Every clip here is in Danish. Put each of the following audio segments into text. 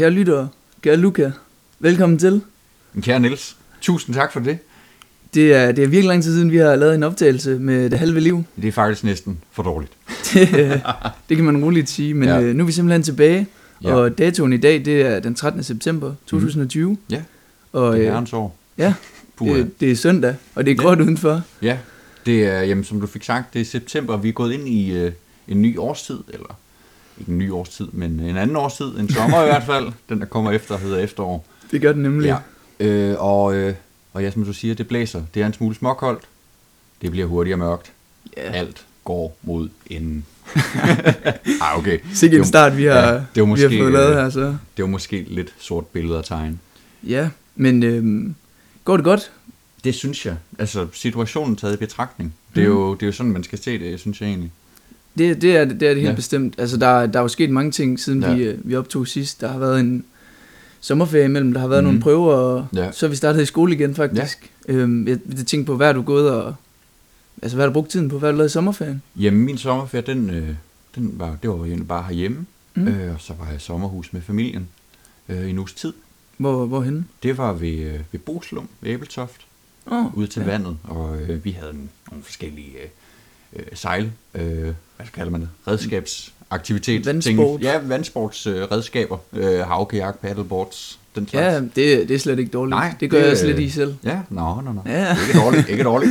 Kære lyttere, kære Luca, velkommen til. Kære Niels, tusind tak for det. Det er, det er virkelig lang tid siden, vi har lavet en optagelse med det halve liv. Det er faktisk næsten for dårligt. Det, det kan man roligt sige, men Ja. øh, nu er vi simpelthen tilbage. Ja. Og datoen i dag, det er den 13. september 2020. Ja, Og det er øh, herrens år. ja, det, det er søndag, og det er Ja. gråt udenfor. Ja, det er, jamen, som du fik sagt, det er september. Vi er gået ind i øh, en ny årstid, eller ikke en ny årstid, men en anden årstid, en sommer i hvert fald. Den, der kommer efter, hedder efterår. Det gør den nemlig. Ja. Øh, og, øh, og ja, som du siger, det blæser. Det er en smule småkoldt. Det bliver hurtigere mørkt. ja. Alt går mod enden. ah, okay. Sikke en start, vi har, ja, det var vi måske, har fået lavet her. Så. Det var måske lidt sort billede at tegne. Ja, men øh, går det godt? Det synes jeg. Altså, situationen taget i betragtning. Det er, jo, det er jo sådan, man skal se det, synes jeg egentlig. Det, det, er, det er det helt Ja. bestemt. Altså, der, der er jo sket mange ting, siden Ja. vi, øh, vi optog sidst. Der har været en sommerferie imellem, der har været Mhm. mm. nogle prøver, og Ja. så vi startet i skole igen, faktisk. Ja. Øhm, jeg, jeg tænkte på, hvad er du gået og... Altså, hvad har du brugt tiden på? Hvad har du lavet i sommerferien? Jamen, min sommerferie, den, øh, den var, det var egentlig bare herhjemme. Mm. Mm. Øh, og så var jeg i sommerhus med familien øh, i en uges tid. Hvor, hvorhenne? Det var ved, øh, ved Boslum, ved Æbeltoft, Oh, ude til ja. vandet. Og øh, vi havde en, nogle forskellige øh, øh, sejl, øh, hvad kalder man det, redskabsaktivitet. Vandsport. Ting. Ja, vandsportsredskaber. Øh, øh, havkajak, paddleboards, den slags. Ja, det, det er slet ikke dårligt. Nej, det gør det- jeg slet i selv. Ja, nå, nå, nå. Ja. Ikke dårligt, ikke dårligt.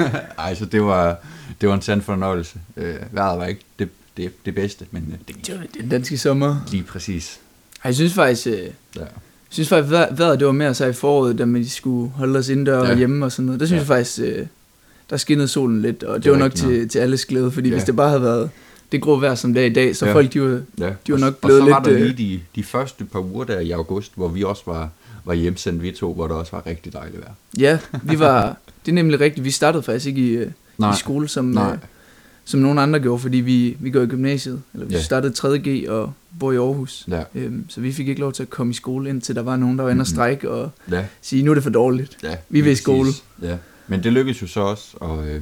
Ej, så det var, det var en sand fornøjelse. Øh, vejret var ikke det, det, det bedste, men øh, det Det var den danske sommer. lige præcis. Ej, Jeg synes faktisk, øh, Ja. jeg synes faktisk, vejr- vejret det var mere så i foråret, da vi skulle holde os indendør Ja. og hjemme og sådan noget. Der synes Ja. jeg faktisk, øh, der skinnede solen lidt, og det, Det det var nok til, til alles glæde, fordi Ja. hvis det bare havde været det grå vejr som det er i dag, så Ja. folk de var, Ja. De var og, nok og blevet så var lidt, der øh, lige de, de første par uger der i august, hvor vi også var, var hjemsendt, vi to, hvor der også var rigtig dejligt vejr. ja, vi var, det er nemlig rigtigt, vi startede faktisk ikke i, øh, Nej. i skole, som, Nej. øh, som nogen andre gjorde, fordi vi, vi går i gymnasiet, eller vi Ja. startede 3.G og bor i Aarhus. Ja. Øhm, så vi fik ikke lov til at komme i skole, indtil der var nogen, der var inde og strække og Ja. sige, nu er det for dårligt. ja Vi vil i skole. Ja. Men det lykkedes jo så også, og, øh,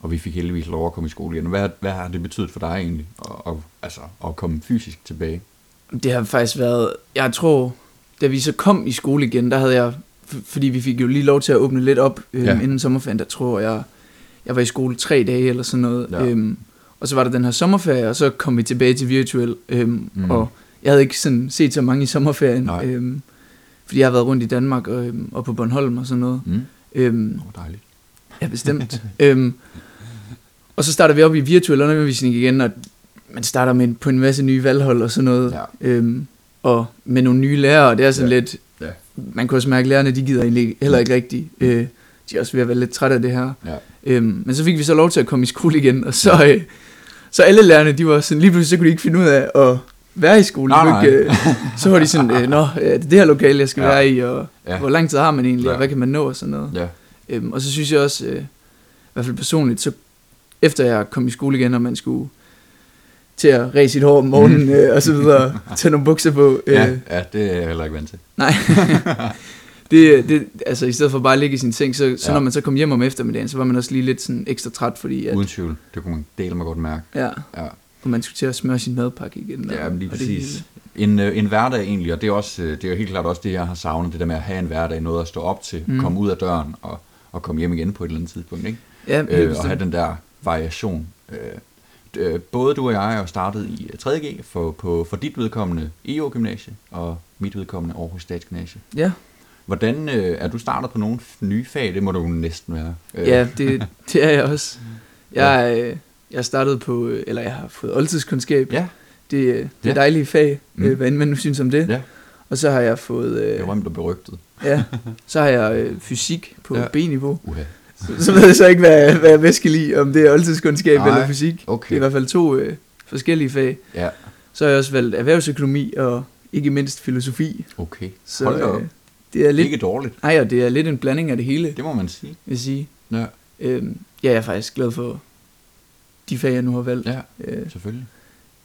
og vi fik heldigvis lov at komme i skole igen. Hvad, hvad har det betydet for dig egentlig, at, at, altså, at komme fysisk tilbage? Det har faktisk været, jeg tror, da vi så kom i skole igen, der havde jeg, fordi vi fik jo lige lov til at åbne lidt op øhm, Ja. inden sommerferien, der tror jeg, jeg var i skole tre dage eller sådan noget. Ja. Øhm, og så var der den her sommerferie, og så kom vi tilbage til virtuel, øhm, mm. og jeg havde ikke sådan set så mange i sommerferien, Nej. øhm, fordi jeg har været rundt i Danmark og, øhm, og på Bornholm og sådan noget. Mm. Øhm, Oh, dejligt. Ja, bestemt. øhm, og så starter vi op i virtuel undervisning igen, og man starter med, på en masse nye valghold og sådan noget. Ja. Øhm, og med nogle nye lærere, og det er sådan Ja. lidt... Ja. Man kunne også mærke, at lærerne de gider egentlig heller ikke rigtigt. Øh, de er også ved at være lidt trætte af det her. Ja. Øhm, men så fik vi så lov til at komme i skole igen, og så, øh, så alle lærerne, de var sådan, lige pludselig så kunne de ikke finde ud af at være i skole. Nej, nej. Ikke, øh, så var de sådan, øh, nå, øh, det er det her lokale, jeg skal Ja. være i, og Ja. hvor lang tid har man egentlig, Ja. og hvad kan man nå og sådan noget. Ja. Øhm, og så synes jeg også, øh, i hvert fald personligt, så efter jeg kom i skole igen, og man skulle til at ræse sit hår om morgenen, Mhm. øh, og så videre, tage nogle bukser på. Øh, Ja, ja, det er jeg heller ikke vant til. Nej. det, det, altså i stedet for bare at ligge i sin seng, så, så ja. når man så kom hjem om eftermiddagen, så var man også lige lidt sådan ekstra træt, fordi at, Uden tvivl. Det kunne man dele mig godt mærke. ja, Ja, og man skulle til at smøre sin madpakke igen. ja men lige præcis. En, øh, en hverdag egentlig, og det er, også, øh, det er jo helt klart også det, jeg har savnet, det der med at have en hverdag, noget at stå op til, mm. Mm. komme ud af døren og, og komme hjem igen på et eller andet tidspunkt, ikke? Ja, Øh, og have den der variation. Øh, øh, både du og jeg er jo startet i øh, 3.G for, på, for dit vedkommende EO Gymnasie og mit vedkommende Aarhus Statsgymnasie. Ja, Hvordan øh, er du startet på nogle nye fag? Det må du næsten være. Øh, ja det, det er jeg også. Jeg, øh, jeg startede på, øh, eller jeg har fået oldtidskundskab. Ja, Det, øh, det Ja. er dejlige fag, Mm. mm. hvad end man nu synes om det. ja. Og så har jeg fået, Det øh, er rømt og berygtet. ja, så har jeg øh, fysik på Ja. ja. B-niveau. Uha. Så, så ved jeg så ikke, hvad, hvad jeg bedst kan lide, om det er oldtidskundskab Nej, eller fysik. okay. Det er i hvert fald to øh, forskellige fag. Ja, Så har jeg også valgt erhvervsøkonomi og ikke mindst filosofi. okay. Så Hold da op. øh, det er lidt, Ikke dårligt, ej, og det er lidt en blanding af det hele, det må man sige. vil jeg sige. Ja, Øhm, ja, jeg er faktisk glad for de fag, jeg nu har valgt. ja Øh, selvfølgelig.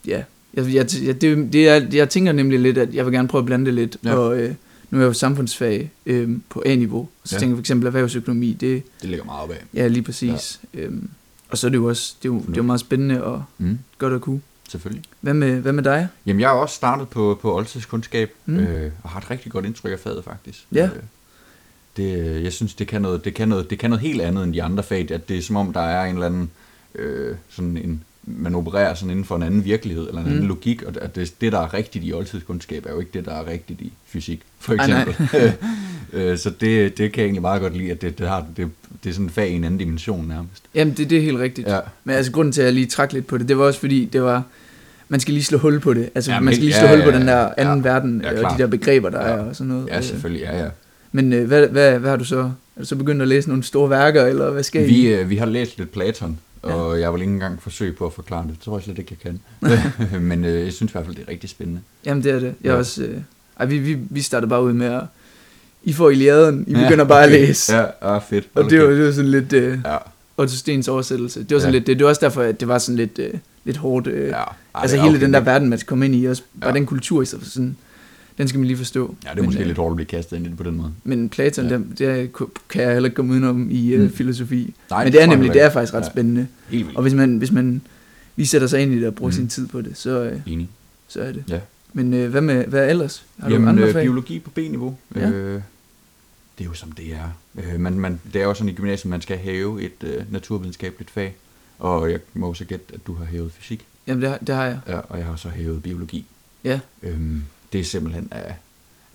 ja, jeg, jeg, jeg, det, det er, jeg tænker nemlig lidt, at jeg vil gerne prøve at blande det lidt. Ja. Og øh, nu er jeg jo samfundsfag øh, på A-niveau. Så Ja. tænker jeg for eksempel erhvervsøkonomi, det Det ligger meget op af. ja lige præcis. Ja. Øhm, og så er det jo også, det er jo, det er jo meget spændende og Mm. godt at kunne. selvfølgelig. Hvad med, hvad med dig? Jamen, jeg har også startet på, på oldtidskundskab, mm. øh, og har et rigtig godt indtryk af faget, faktisk. Ja. Øh, det, jeg synes, det kan, noget, det, kan noget, det kan noget helt andet end de andre fag, at det er som om, der er en eller anden, øh, sådan en, man opererer sådan inden for en anden virkelighed, eller en anden Mm. logik, og at det, det, der er rigtigt i oldtidskundskab, er jo ikke det, der er rigtigt i fysik, for eksempel. øh, så det, det kan jeg egentlig meget godt lide, at det, det, har, det, det er sådan et fag i en anden dimension nærmest. Jamen, det, det er helt rigtigt. Ja. Men altså, grunden til, at jeg lige trak lidt på det, det var også fordi, det var, man skal lige slå hul på det. Altså, Ja, man skal lige ja, slå hul på ja, den der ja. anden verden, Ja, og de der begreber, der Ja. er og sådan noget. Ja, selvfølgelig, ja, ja. Men øh, hvad, hvad, hvad har du så? Er du så begyndt at læse nogle store værker, eller hvad skal Vi, I? øh, vi har læst lidt Platon, og jeg vil ikke engang forsøge på at forklare det. Det tror jeg slet ikke, jeg kan. Men øh, jeg synes i hvert fald, det er rigtig spændende. Jamen, det er det. Jeg Ja. også... Øh, ej, vi, vi, vi startede bare ud med at... I får Iliaden, I begynder bare at læse. Ja, ah, fedt. Og det var, det var sådan lidt... Øh, Ja, Otto Stens oversættelse. Det var sådan Ja. lidt det. Det var også derfor, at det var sådan lidt, øh, lidt hårdt. Øh, ja. Ej, altså hele okay. den der verden, man skal komme ind i. Også bare Ja. den kultur i sig. Sådan, den skal man lige forstå. Ja, det er men, måske øh, lidt hårdt at blive kastet ind på den måde. Men Platon, Ja. det, det kan jeg heller ikke komme udenom i øh, Mm. filosofi. Nej, men det er nemlig, det er faktisk ret Ja. spændende. Helt vildt. Og hvis man, hvis man lige sætter sig ind i det og bruger Mm. sin tid på det, så, øh, Enig. så er det. Ja. Men øh, hvad, med, hvad ellers? Har Jamen, du andre øh, fag? biologi på B-niveau. Ja. Øh, det er jo som det er. Øh, man, man, det er jo sådan i gymnasiet, man skal have et øh, naturvidenskabeligt fag. Og jeg må så gætte, at du har hævet fysik. Jamen, det, har- det har jeg. Ja, og jeg har så hævet biologi. Ja. Øhm, det er simpelthen af,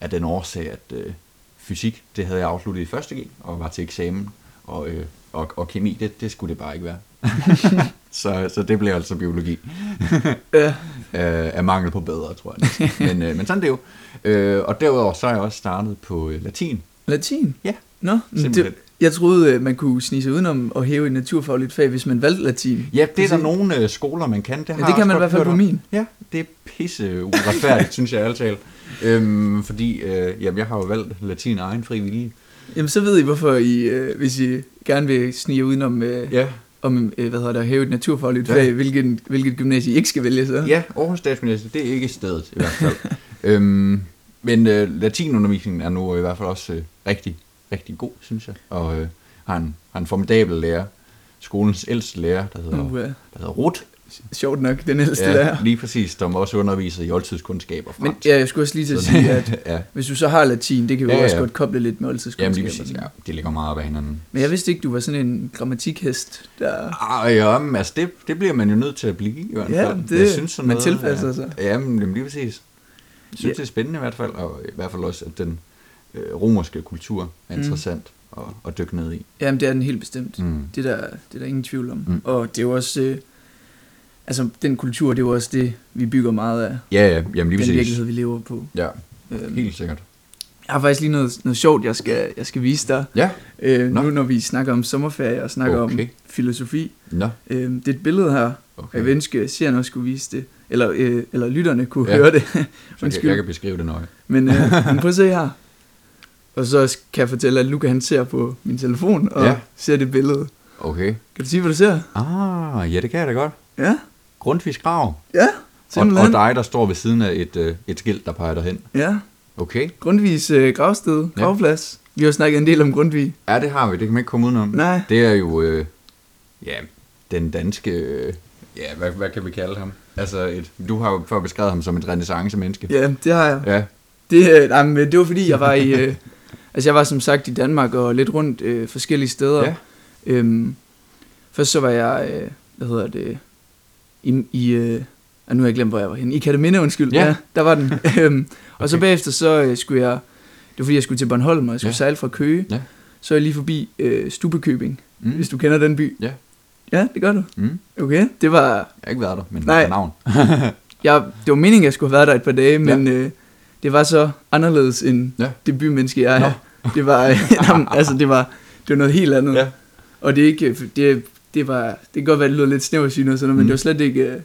af den årsag, at øh, fysik, det havde jeg afsluttet i første G, og var til eksamen, og, øh, og, og kemi, det, det skulle det bare ikke være. så, så det blev altså biologi. Øh, af mangel på bedre, tror jeg. men, øh, men sådan det er jo. Øh, og derudover så er jeg også startet på øh, latin. Latin? Ja. Nå, Simpelthen. det, jeg troede, øh, man kunne snige sig udenom og hæve et naturfagligt fag, hvis man valgte latin. Ja, det er der nogle øh, skoler, man kan. Det, har Ja, det kan man i hvert fald på min. Ja, det er pisse uretfærdigt, synes jeg altid. Øhm, fordi øh, jamen, jeg har jo valgt latin af egen fri vilje. Jamen, så ved I, hvorfor I, øh, hvis I gerne vil snige udenom, øh, Ja, om, øh, hvad hedder det, at hæve et naturfagligt Ja. fag, hvilket, hvilket gymnasie I ikke skal vælge så. ja Aarhus Statsminister, det er ikke stedet i hvert fald. øhm, men øh, latinundervisningen er nu i hvert fald også øh, rigtig, rigtig god, synes jeg. Og øh, har, en, har en formidabel lærer. Skolens ældste lærer, der hedder, Uh, der hedder Ruth. sjovt nok, den ældste Ja, lærer. lige præcis, som også underviser i oldtidskundskab og Men fransk. ja, jeg skulle også lige til at sige, at ja, hvis du så har latin, det kan jo Ja, også ja. godt koble lidt med jamen oldtidskundskab. lige og præcis, sådan. ja. De ligger meget op ad hinanden. Men jeg vidste ikke, du var sådan en grammatikhest, der... Ah, ja, men altså det, det bliver man jo nødt til at blive i hvert Ja, fald. det- man noget, tilpasser ja, sig. Ja, men jamen, lige præcis. Jeg synes, Ja. det er spændende i hvert fald, og i hvert fald også, at den øh, romerske kultur er Mm. interessant at, at dykke ned i. Jamen, det er den helt bestemt. Mm. Det, der, det er der ingen tvivl om. Mm. Og det er jo også... Øh, altså, den kultur, det er jo også det, vi bygger meget af. Ja, ja, jamen lige den virkelighed, vi lever på. Ja, Øhm, helt sikkert. Jeg har faktisk lige noget, noget sjovt, jeg skal, jeg skal vise dig. Ja, Øh, Nå. nu når vi snakker om sommerferie og snakker Okay. om filosofi. nå, Øh, det er et billede her. Okay. Jeg ønske, at seerne også skulle vise det. Eller, øh, eller lytterne kunne Ja. høre det. Så jeg, Undskyld. jeg kan beskrive det nøje. Men, øh, men prøv at se her. Og så kan jeg fortælle, at Luca han ser på min telefon og Ja. ja. ser det billede. Okay. Kan du sige, hvad du ser? Ah, ja, det kan jeg da godt. Ja, Grundtvigs grav. ja, Og, simpelthen. og dig, der står ved siden af et, øh, et skilt, der peger derhen. Ja, Okay. Grundtvigs øh, gravsted, Ja. gravplads. Vi har snakket en del om Grundtvig. Ja, det har vi. Det kan man ikke komme udenom. Nej. Det er jo, øh, ja, den danske, øh, ja, hvad, hvad kan vi kalde ham? Altså, et, du har jo før beskrevet ham som et renaissance-menneske. Ja, det har jeg. Ja, Det, øh, nej, men det var fordi, jeg var i... Øh, altså, jeg var som sagt i Danmark og lidt rundt øh, forskellige steder. Ja. Øhm, først så var jeg, øh, hvad hedder det, i... i øh, ah, nu har jeg glemt, hvor jeg var henne. I Kataminde, undskyld. Ja. Ja, der var den. øhm, Og så Okay. bagefter, så øh, skulle jeg... Det var fordi, jeg skulle til Bornholm, og jeg skulle Ja. sejle fra Køge. Ja. Så er jeg lige forbi øh, Stubekøbing, mm. hvis du kender den by. Ja. Ja, det gør du. Mm. Okay, det var... Jeg har ikke været der, men. Nej. navn. Jeg, det var meningen, at jeg skulle have været der et par dage, men ja. øh, det var så anderledes end Ja. det bymenneske, jeg er. Nå. Det var, jamen, altså, det var, det var noget helt andet. Ja. Og det er ikke, det, det var, det kan godt være, at det lyder lidt snæversyn og sådan noget, men Mm. det var slet ikke, øh, det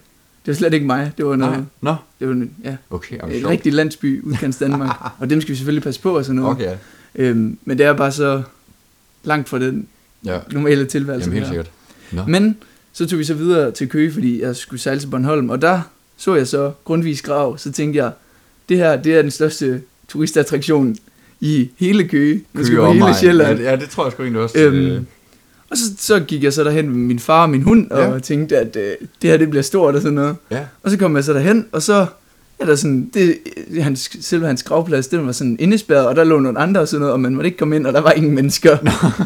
var slet ikke mig. Det var noget, Nej. Nå, det var, ja, okay. en sjovt. rigtig landsby, udkants Danmark, og dem skal vi selvfølgelig passe på og sådan noget. Okay. Øhm, men det er bare så langt fra den ja. normale tilværelse. Jamen helt sikkert. Nå. Men så tog vi så videre til Køge, fordi jeg skulle sejle til Bornholm, og der så jeg så Grundtvigs grav, så tænkte jeg, det her, det er den største turistattraktion i hele Køge, Køge på hele omegn. Sjælland. Ja, det- tror jeg sgu egentlig også. Øhm, øh, Og Og så, så gik jeg så derhen med min far og min hund, og Ja. tænkte, at øh, det her det bliver stort og sådan noget. Ja. Og så kom jeg så derhen, og så er der sådan, det, hans, selve hans gravplads, den var sådan indespærret, og der lå nogle andre og sådan noget, og man måtte ikke komme ind, og der var ingen mennesker.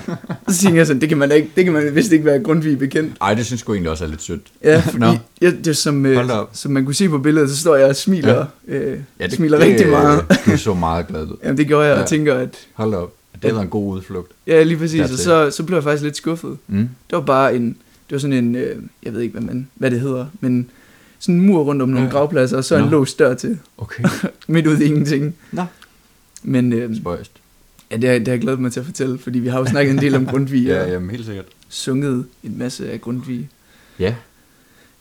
så tænkte jeg sådan, det kan man ikke, det kan man vist ikke være Grundtvig bekendt. Ej, det synes jeg egentlig også er lidt sødt. Ja, Nå. jeg, det, som, øh, som man kunne se på billedet, så står jeg og smiler, ja. øh, Ja, det, smiler det, rigtig meget. Du så meget glad ud. Jamen det gjorde jeg, Ja. og tænker, at Hold op. Det været en god udflugt. ja, lige præcis, og så, så blev jeg faktisk lidt skuffet. Mm. Det var bare en, det var sådan en, øh, jeg ved ikke, hvad, man, hvad det hedder, men sådan en mur rundt om nogle Ja. gravpladser, og så en Nå. låst dør til, Okay. midt ud i ingenting. Nå. Men øh, Spøjst. ja, det, har, det har jeg glædet mig til at fortælle, fordi vi har jo snakket en del om Grundtvig, Ja, og jamen, helt sikkert. sunget en masse af Grundtvig. Ja.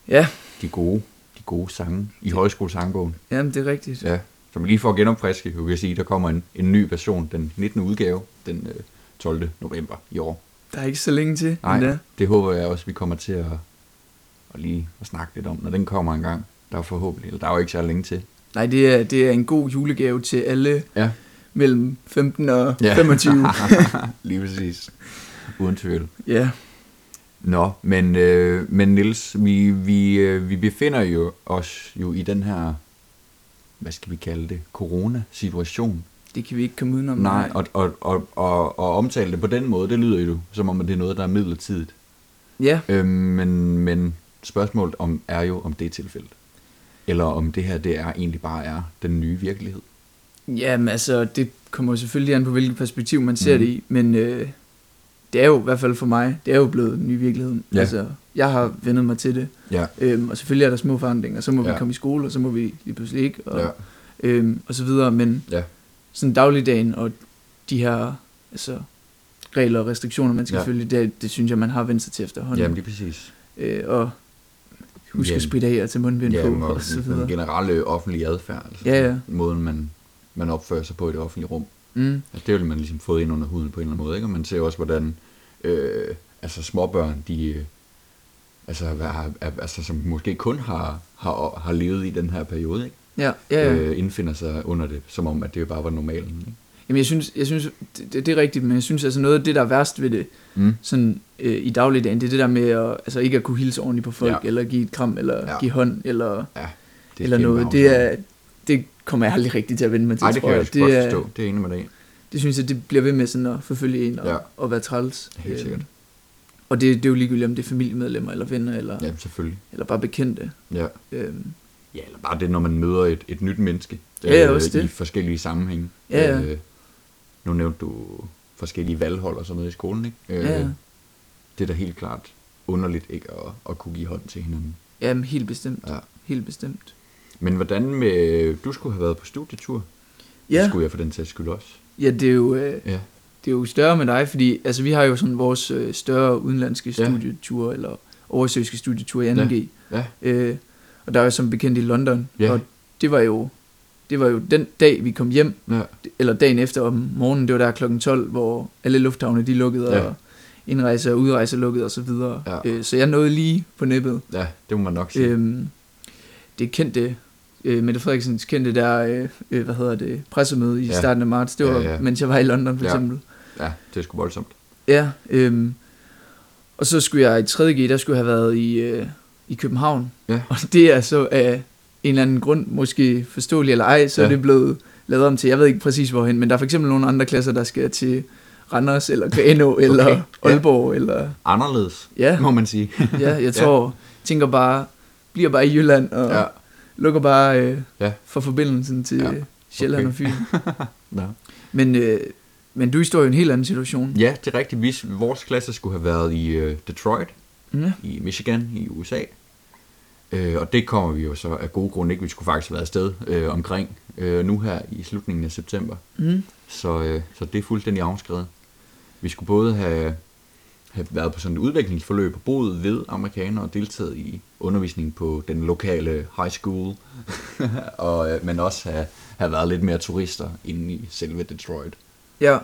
Ja. De gode, de gode sange i højskolesangbogen. Jamen, det er rigtigt. Ja. Så lige for at genopfriske, kan jeg sige, der kommer en, en ny version, den 19. udgave, den øh, 12. november i år. Der er ikke så længe til. Nej, endda. det håber jeg også, vi kommer til at, at lige at snakke lidt om, når den kommer en gang. Der er forhåbentlig, eller der er jo ikke så længe til. Nej, det er, det er en god julegave til alle Ja. mellem 15 og Ja. 25. lige præcis. Uden tvivl. ja, Nå, men, øh, men Nils, vi, vi, øh, vi befinder jo os jo i den her, hvad skal vi kalde det, corona-situation. det kan vi ikke komme udenom. Nej, og, og, og, og, og omtale det på den måde, det lyder jo som om, at det er noget, der er midlertidigt. Ja, Øhm, men, men spørgsmålet om, er jo, om det er tilfældet. Eller om det her, det er egentlig bare er den nye virkelighed. Jamen altså, det kommer jo selvfølgelig an på, hvilket perspektiv man ser Mhm. det i, men øh, det er jo i hvert fald for mig, det er jo blevet en ny virkelighed. Ja. Altså, jeg har vendet mig til det, Ja, øhm, og selvfølgelig er der små forandringer, så må ja. Vi komme i skole, og så må vi lige pludselig ikke, og, ja, øhm, og så videre, men ja, sådan dagligdagen og de her altså, regler og restriktioner, man skal ja. følge, det, det synes jeg, man har vendt sig til efterhånden. jamen lige præcis. øh, og husk Jamen. at spritte af og tage mundbind Jamen, på, og og så den videre. generelle offentlige adfærd. Altså Ja, ja. Måden, man, man opfører sig på i det offentlige rum. Mm, Altså, det vil man ligesom fået ind under huden på en eller anden måde, ikke? Og man ser også, hvordan øh, altså småbørn, de, øh, altså, har- er, altså, som måske kun har, har, har levet i den her periode, ikke? ja, ja, ja. Øh, indfinder sig under det, som om, at det bare var normalen. Ikke? Jamen, jeg synes, jeg synes det, det, det er rigtigt, men jeg synes altså noget af det, der er værst ved det, Mm. sådan øh, i dagligdagen, det er det der med at, altså ikke at kunne hilse ordentligt på folk, Ja. eller give et kram, eller Ja. give hånd, eller, Ja, det eller noget. Det, er, det kommer jeg aldrig rigtig til at vende mig til, Nej, det tror kan jeg jeg. også godt er, forstå. Det er enig med dig. det synes jeg, det bliver ved med sådan at forfølge en og, Ja. og være træls. Helt Øh, sikkert. Og det, det er jo ligegyldigt, om det er familiemedlemmer, eller venner, eller, ja. Selvfølgelig. eller bare bekendte. Ja. Øhm, ja, eller bare det, når man møder et, et nyt menneske. øh, Ja, ja, også det. I forskellige sammenhænge. Ja, ja. Øh, nu nævnte du forskellige valghold og sådan noget i skolen, ikke? Øh, Ja, ja. Det er da helt klart underligt ikke at, at kunne give hånd til hinanden. jamen, helt bestemt. Ja. Helt bestemt. Men hvordan med... Du skulle have været på studietur. Det Ja, skulle jeg for den sags skyld også. ja det, er jo, øh, Ja. det er jo større med dig, fordi altså, vi har jo sådan vores øh, større udenlandske Ja. studieture, eller oversøiske studieture i 2G. Ja. Øh, og der er jo som bekendt i London. Ja. Og det var jo det var jo den dag, vi kom hjem, Ja. eller dagen efter om morgenen, det var der klokken 12, hvor alle lufthavne de lukkede, Ja. og indrejse og udrejse lukkede og så videre. Ja. Øh, så jeg nåede lige på nippet. ja, det må man nok sige. Øhm, det kendte, øh, Mette Frederiksens kendte der, øh, øh, hvad hedder det, pressemøde i Ja. starten af marts, det var, Ja, ja, mens jeg var i London for Ja. ja. eksempel. Ja, det er sgu voldsomt. Ja, øhm, og så skulle jeg i 3.G, der skulle jeg have været i, øh, i København. Ja. Og det er så af en eller anden grund, måske forståelig eller ej, så Ja. ja. er det blevet lavet om til, jeg ved ikke præcis hvorhen, men der er for eksempel nogle andre klasser, der skal til Randers, eller Grenå, okay. eller Ja. Aalborg, eller... Anderledes, Ja, må man sige. ja jeg tror, tænker bare, bliver bare i Jylland, og ja. ja. lukker bare øh, Ja. for forbindelsen til Ja. ja. Sjælland Okay. og Fyn. ja. Men, øh, men du står i en helt anden situation. Ja, det er rigtigt. Vi, vores klasse skulle have været i øh, Detroit, Ja. i Michigan, i USA. Øh, og det kommer vi jo så af gode grunde ikke. Vi skulle faktisk have været afsted øh, omkring øh, nu her i slutningen af september. Mm. Så, øh, så det er fuldstændig afskrevet. Vi skulle både have, have været på sådan et udviklingsforløb og boet ved amerikanere og deltaget i undervisning på den lokale high school. og, øh, men også have, have været lidt mere turister inde i selve Detroit. ja.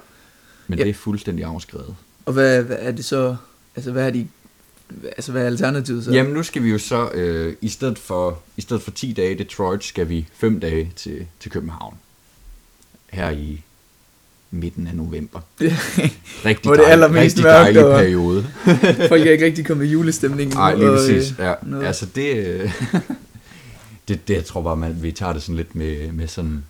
Men Ja. det er fuldstændig afskrevet. Og hvad, hvad er det så, altså hvad er de, altså hvad er alternativet så? Jamen nu skal vi jo så, øh, i, stedet for, i stedet for 10 dage i Detroit, skal vi 5 dage til, til København. Her i, midten af november. Rigtig Hvor det dejlig, allermest rigtig mørkt, dejlig periode. Folk er ikke rigtig kommet i julestemning. endnu, Nej, lige og, præcis. øh, Ja. noget. Altså det, øh, det, det, jeg tror bare, man, vi tager det sådan lidt med, med sådan,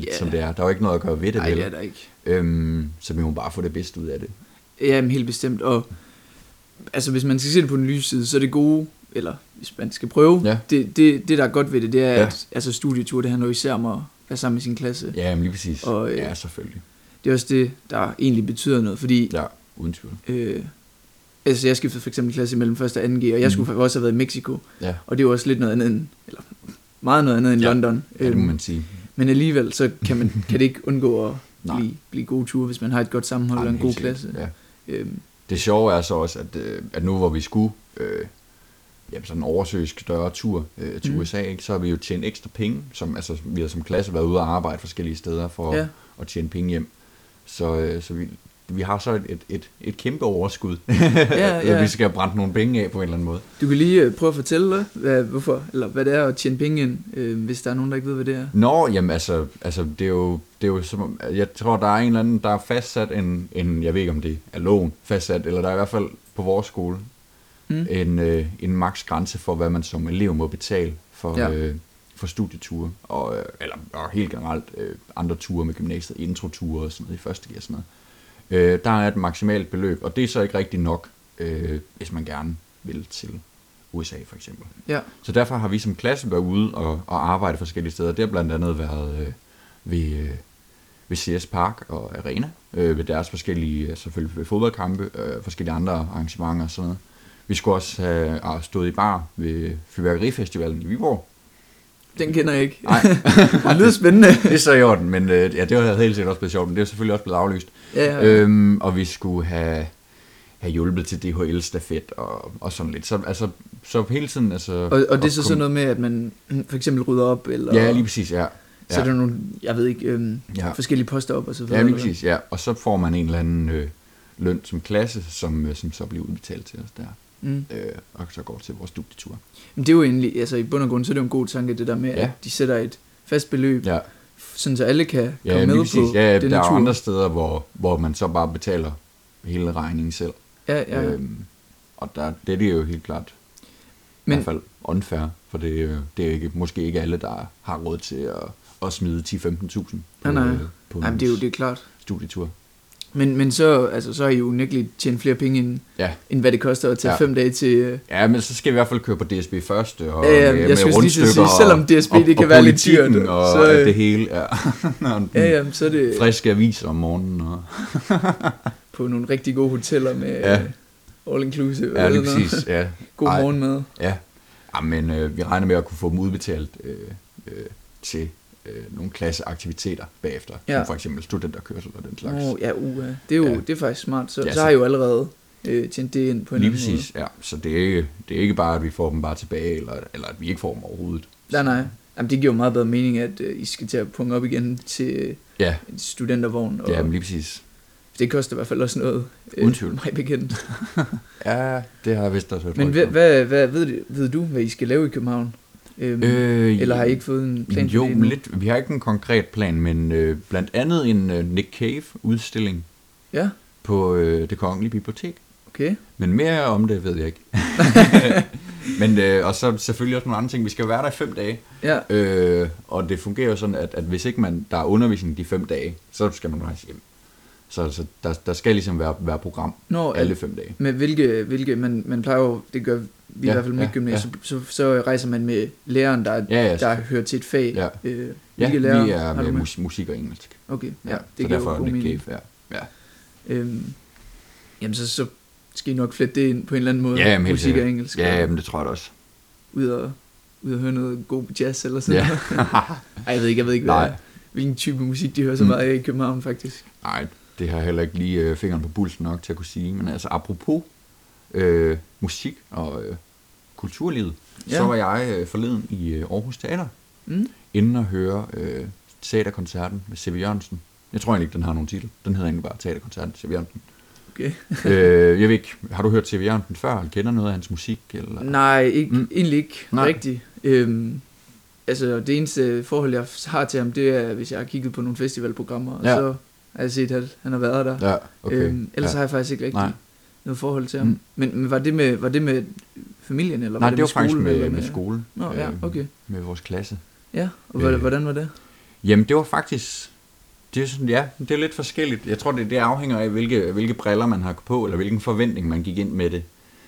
Ja. som det er. Der er jo ikke noget at gøre ved det, Nej, det er der ikke. Øhm, så vi må bare få det bedste ud af det. Ja, men helt bestemt. Og altså, hvis man skal se det på den lyse side, så er det gode, eller hvis man skal prøve, Ja. det, det, det, der er godt ved det, det er, Ja. at altså, studietur, det handler jo især om at være sammen med sin klasse. Ja, men lige præcis. Og, øh, ja, selvfølgelig. Det er også det, der egentlig betyder noget, fordi Ja, uden tvivl. øh, altså, jeg skiftede for eksempel klasse mellem 1. og 2. G, og jeg skulle Mhm. også have været i Mexico, Ja, og det var også lidt noget andet end, eller meget noget andet end Ja. London. ja det må Øhm, man sige. Men alligevel, så kan, man, kan det ikke undgå at blive, blive gode ture, hvis man har et godt sammenhold og en god klasse. Ja. Øhm, Det sjove er så også, at, øh, at nu hvor vi skulle øh, jamen sådan en oversøisk større tur øh, til mm. USA, ikke, så har vi jo tjent ekstra penge. Som, altså, vi har som klasse været ude og arbejde forskellige steder for Ja. ja. at tjene penge hjem. Så, øh, så vi, vi har så et, et, et, kæmpe overskud. Ja, ja. vi skal brænde nogle penge af på en eller anden måde. Du kan lige øh, prøve at fortælle, hvad, hvorfor, eller hvad det er at tjene penge ind, øh, hvis der er nogen, der ikke ved, hvad det er. Nå, jamen altså, altså det er jo, det er jo som, om- jeg tror, der er en eller anden, der er fastsat en, en, jeg ved ikke om det er loven fastsat, eller der er i hvert fald på vores skole, Mm. en, øh, en maks grænse for, hvad man som elev må betale for, Ja. ja. øh, for studieture, og, øh, eller og helt generelt øh, andre ture med gymnasiet, introture og sådan noget i første gear og sådan noget. Øh, der er et maksimalt beløb, og det er så ikke rigtig nok, øh, hvis man gerne vil til USA for eksempel. Ja, Så derfor har vi som klasse været ude og, og arbejde forskellige steder. Det har blandt andet været øh, ved, øh, ved CS Park og Arena, øh, ved deres forskellige, øh, selvfølgelig ved fodboldkampe, øh, forskellige andre arrangementer og sådan noget. Vi skulle også have ah, stået i bar ved Fyrværkerifestivalen i Viborg. den kender jeg ikke. Nej, det lyder spændende. det er så i orden, men øh, ja, det var helt sikkert også blevet sjovt, men det er selvfølgelig også blevet aflyst. Ja, ja. Øhm, og vi skulle have, have hjulpet til DHL-stafet og, og sådan lidt. Så, altså, så hele tiden... Altså, og, og det er så komme- sådan noget med, at man for eksempel rydder op, eller Ja, lige præcis, ja. så er der nogle, jeg ved ikke, øhm, Ja. forskellige poster op og så videre. Ja, lige præcis, ja. Og så får man en eller anden øh, løn som klasse, som, øh, som så bliver udbetalt til os der. Mm. Øh, og så går til vores studietur. Men det er jo egentlig, altså i bund og grund, så er det jo en god tanke, det der med, Ja. at de sætter et fast beløb, Ja, sådan så alle kan ja komme med præcis. på Ja, den der er jo tur. andre steder, hvor, hvor man så bare betaler hele regningen selv. Ja, ja. Øhm, og der, det er jo helt klart Men, i hvert fald unfair, for det, er jo- det er jo ikke, måske ikke alle, der har råd til at, at smide 10-15.000 på, Nej, nej. øh, på Jamen, en det er jo det er klart. studietur. Men, men så, altså, så har I jo unægteligt tjent flere penge, end, Ja. end hvad det koster at tage Ja. fem dage til... øh, Ja, men så skal vi i hvert fald køre på DSB først. Og ja, med, jeg med skulle lige sige, selvom DSB, og, det kan og være lidt dyrt, Og så, øh, det hele, ja. Ja, ja, så det Friske aviser om morgenen. Og, på nogle rigtig gode hoteller med Ja. ja. all inclusive. ja, lige præcis. Ja. God Ej, morgenmad. Ja, ja men øh, vi regner med at kunne få dem udbetalt øh, øh, til øh, nogle klasseaktiviteter bagefter. Ja. Ja. Som for eksempel studenterkørsel og den slags. Oh, ja, uh, det er jo Ja. det er faktisk smart. Så, Ja, ja, så så- har I jo allerede øh, tjent det ind på en Lige præcis, ja. Så det er, ikke, det er ikke bare, at vi får dem bare tilbage, eller, eller at vi ikke får dem overhovedet. måde. Nej, nej. Jamen, det giver jo meget bedre mening, at øh, I skal til at punge op igen til Ja, en studentervogn. Og ja men lige præcis. det koster i hvert fald også noget. øh, Uden tvivl. Mig bekendt. Ja, det har jeg vist også hørt Men hvad, hvad, hvad ved, du- ved du, hvad I skal lave i København? Øhm, Øh, eller har I ikke fået en plan jo, lidt. Vi har ikke en konkret plan, men øh, blandt andet en øh, Nick Cave-udstilling Ja, på øh, det kongelige bibliotek. okay. Men mere om det ved jeg ikke. men øh, og så selvfølgelig også nogle andre ting. Vi skal jo være der i fem dage. Ja, Øh, og det fungerer jo sådan, at, at hvis ikke man, der er undervisning de fem dage, så skal man rejse hjem. Så, så der, der skal ligesom være, være program Nå, alle fem dage. med hvilke, hvilke man, man plejer jo, det gør i Ja, hvert fald med ja, ja, gymnasiet, så, så rejser man med læreren, der, Ja, ja, der hører til et fag. Ja. Øh, Ja, vi er med med? mus, musik og engelsk. Okay, ja, Ja, det så giver derfor jo er god mening. Ja. ja. Øhm, jamen, så, så skal I nok flette det ind på en eller anden måde. Ja, jamen, Musik og engelsk. Ja, jamen, det tror jeg også. Ud og, ud og høre noget god jazz eller sådan Ja. noget. Ej, jeg ved ikke, jeg ved ikke, hvad, Nej. hvilken type musik de hører så Mm. meget af i København, faktisk. Nej, det har jeg heller ikke lige øh, fingeren på pulsen nok til at kunne sige. Men altså, apropos øh, musik og øh, kulturlivet, ja. Så var jeg øh, forleden i øh, Aarhus Teater, Mm. inden at høre øh, teaterkoncerten med C.V. Jørgensen. Jeg tror egentlig ikke, den har nogen titel. Den hedder egentlig bare Teaterkoncerten C.V. Jørgensen. Okay. øh, jeg ved ikke, har du hørt C.V. Jørgensen før? Eller kender noget af hans musik? Eller? Nej, ikke, Mm. egentlig ikke Nej. Rigtigt. Øhm, altså, det eneste forhold, jeg har til ham, det er, hvis jeg har kigget på nogle festivalprogrammer, og Ja. så har jeg set, at han har været der. Ja, okay. Øhm, ellers ja. har jeg faktisk ikke rigtig Nej. Noget forhold til ham. Mm. Men, men var, det med, var det med familien, eller Nej, var det var med faktisk skolen, med, eller med skole. Nå, ja, Øhm, okay. Med vores klasse. Ja, og hvordan, Øh. hvordan var det? Jamen, det var faktisk... Det er sådan, ja, det er lidt forskelligt. Jeg tror, det, det afhænger af, hvilke, hvilke briller man har på, eller hvilken forventning man gik ind med det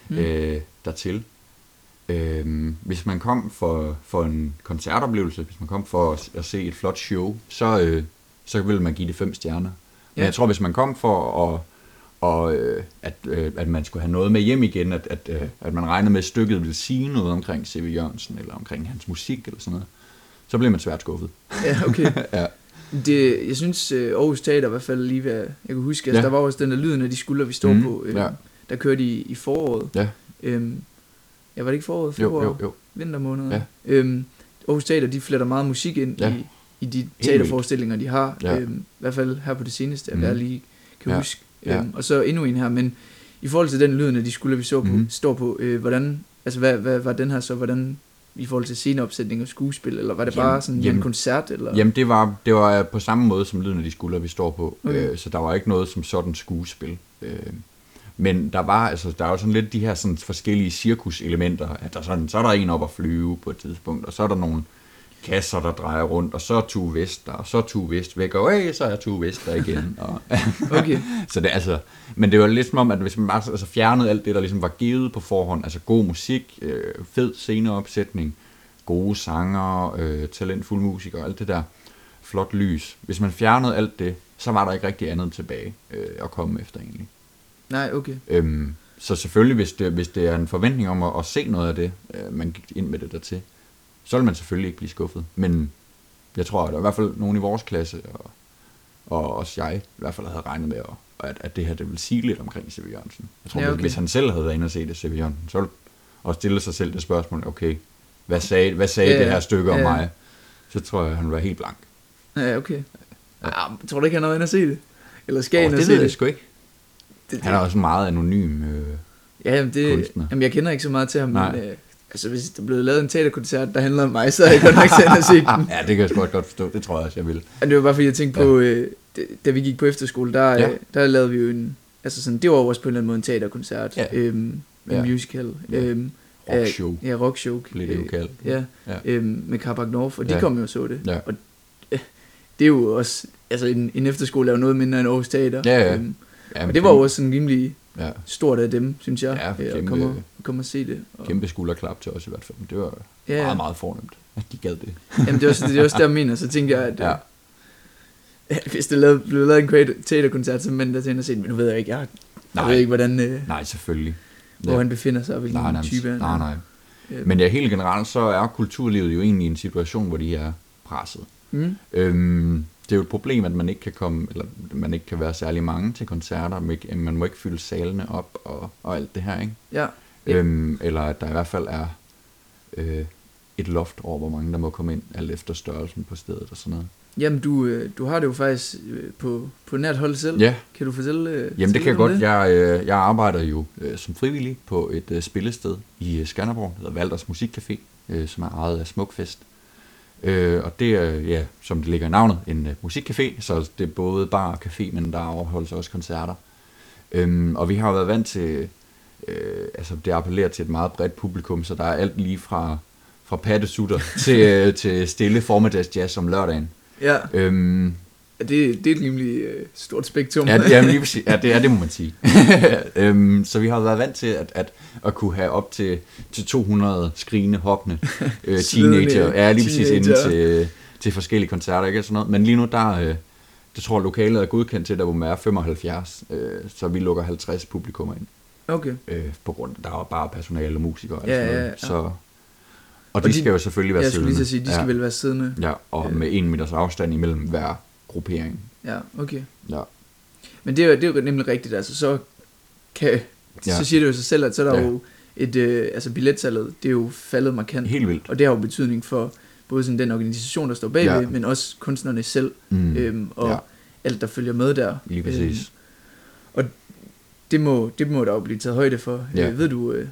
Mm. mm. øh, dertil. Øh, hvis man kom for, for en koncertoplevelse, hvis man kom for at, at se et flot show, så, øh, så ville man give det fem stjerner. Men Ja. jeg tror, hvis man kom for at, og, øh, at, øh, at man skulle have noget med hjem igen, at, at, øh, at man regnede med, at stykket ville sige noget omkring C.V. Jørgensen, eller omkring hans musik, eller sådan noget, så blev man svært skuffet. Ja, okay. ja. Det, jeg synes, Aarhus Teater i hvert fald lige, hvad jeg kan huske, altså, Ja. der var også den der lyden af de skuldre, vi står Mhm, på, øh, ja. der kørte i, i foråret. Ja. Øhm, ja, var det ikke foråret? Jo, Februar? jo, jo. Vintermåneder? Ja. Øhm, Aarhus Teater, de fletter meget musik ind Ja. i, i de teaterforestillinger, de har. Ja. Øhm, I hvert fald her på det seneste, Mhm. hvad jeg lige kan Ja. huske. Ja. Øhm, og så endnu en her, men i forhold til den lyden af de skuldre, vi så på, Mhm. står på, øh, hvordan, altså hvad, hvad var den her så, hvordan i forhold til sceneopsætning og skuespil, eller var det Jamen, bare sådan jamen, en koncert? Eller? Jamen, det var, det var på samme måde som lyden af de skuldre, vi står på. Okay. Øh, så der var ikke noget som sådan skuespil. Øh, men der var, altså, der er jo sådan lidt de her sådan forskellige cirkuselementer. At der sådan, så er der en op at flyve på et tidspunkt, og så er der nogle kasser, der drejer rundt, og så er Tue Vest der, og så er Tue Vest væk, og hey, så er Tue Vest der igen. Og, Okay. så det, altså, men det var lidt som om, at hvis man bare altså, fjernede alt det, der ligesom var givet på forhånd, altså god musik, øh, fed sceneopsætning, gode sanger, øh, talentfulde musikere, alt det der, flot lys. Hvis man fjernede alt det, så var der ikke rigtig andet tilbage øh, at komme efter egentlig. Nej, okay. Øhm, så selvfølgelig, hvis det, hvis det er en forventning om at, at se noget af det, øh, man gik ind med det dertil, så vil man selvfølgelig ikke blive skuffet. Men jeg tror, at der er i hvert fald nogen i vores klasse, og, og også jeg i hvert fald havde regnet med, at, at, at det her det vil sige lidt omkring C.V. Jørgensen. Jeg tror, Ja, okay. hvis han selv havde været inde og set det, C.V. Jørgensen, så ville og stille sig selv det spørgsmål, okay, hvad sagde, hvad sagde Ja, det her stykke om ja. mig? Så tror jeg, han ville være helt blank. Ja, okay. Ja. Ah, tror du ikke, han har været inde og se det? Eller skal Oh, og det se ved jeg det? sgu ikke. det, Han er også meget anonym. Øh, ja, jamen, det, kunstner. jamen, jeg kender ikke så meget til ham, Nej. men øh, altså, hvis der blev lavet en teaterkoncert, der handler om mig, så er jeg godt nok til at se den. ja, det kan jeg sgu godt forstå. Det tror jeg også, jeg vil. Og det var bare fordi, jeg tænkte Ja. på, øh, da vi gik på efterskole, der, Ja. ja. der lavede vi jo en, altså sådan, det var også på en eller anden måde en teaterkoncert, Ja. øhm, en Ja. musical, Ja. øhm, Rockshow, ja, rockshow, blev det jo kaldt. ja, Ja. øhm, med Carbac North, og de Ja. kom jo og så det. Ja. Og øh, det er jo også, altså en, en efterskole er jo noget mindre end Aarhus Teater. Ja, ja. Øhm, Ja, og det var jo også sådan rimelig Ja, stort af dem, synes jeg, Ja, øh, at kæmpe- komme, og- komme og se det. Og, kæmpe skulderklap til os i hvert fald. Men det var ja, meget, meget fornemt, at de gad det. Jamen, det er også, det er også der, jeg mener. Så tænker jeg, at Ja. ja. hvis der lavede, blev lavet en teaterkoncert, så mænd der til at se, men nu ved jeg ikke, jeg, jeg Nej. ved ikke, hvordan, øh, Nej, selvfølgelig. hvor han befinder sig, og hvilken nej, nej, type han nej, er. nej. Øh, Men ja, helt generelt, så er kulturlivet jo egentlig i en situation, hvor de er presset. Mm, Øhm, det er jo et problem, at man ikke kan komme, eller man ikke kan være særlig mange til koncerter, man, ikke, man må ikke fylde salene op og, og alt det her, ikke? ja, Øhm, eller at der i hvert fald er øh, et loft over, hvor mange der må komme ind, alt efter størrelsen på stedet og sådan noget. jamen du, øh, du har det jo faktisk øh, på, på nært hold selv. Ja, Kan du fortælle øh, Jamen det kan jeg godt. Jeg, øh, jeg arbejder jo øh, som frivillig på et øh, spillested i Skanderborg, der hedder Valders Musikcafé, øh, som er ejet af Smukfest. Øh, og det er, ja, som det ligger i navnet, en øh, musikcafé, så det er både bar og café, men der afholdes også koncerter. Øhm, og vi har jo været vant til, øh, altså det appellerer til et meget bredt publikum, så der er alt lige fra, fra pattesutter til, øh, til stille formiddagsjazz om lørdagen. Ja, Øhm, ja, det, det er et rimelig øh, stort spektrum. Ja, ja, lige præcis. ja, det er det, må man sige. øhm, så vi har været vant til at, at, at kunne have op til, til 200 skrigende, hoppende øh, teenager. Ja, lige præcis inde teenager. til, til forskellige koncerter, ikke? Og Sådan noget. Men lige nu, der, øh, det tror jeg, lokalet er godkendt til, der hvor man er 75, øh, så vi lukker 50 publikummer ind, Okay. øh, på grund af, der er bare personale og musikere og Ja, sådan noget. ja, ja. Så, og de, de- skal jo selvfølgelig være Jeg skulle lige siddende. til at sige, de skal ja. vel være siddende. Ja, og Øh. med en meters afstand imellem hver gruppering. Ja, okay. Ja. Men det er, jo- det er jo nemlig rigtigt, altså så kan, Ja. så siger det jo sig selv, at så er der Ja. jo et, øh, altså billetsalget, det er jo faldet markant. Helt vildt. Og det har jo betydning for både sådan den organisation, der står bagved, Ja. men også kunstnerne selv, Mm. øhm, og Ja. alt, der følger med der. Lige præcis. Øhm, og det må, det må der jo blive taget højde for. Ja. Øh, ved, du, øh,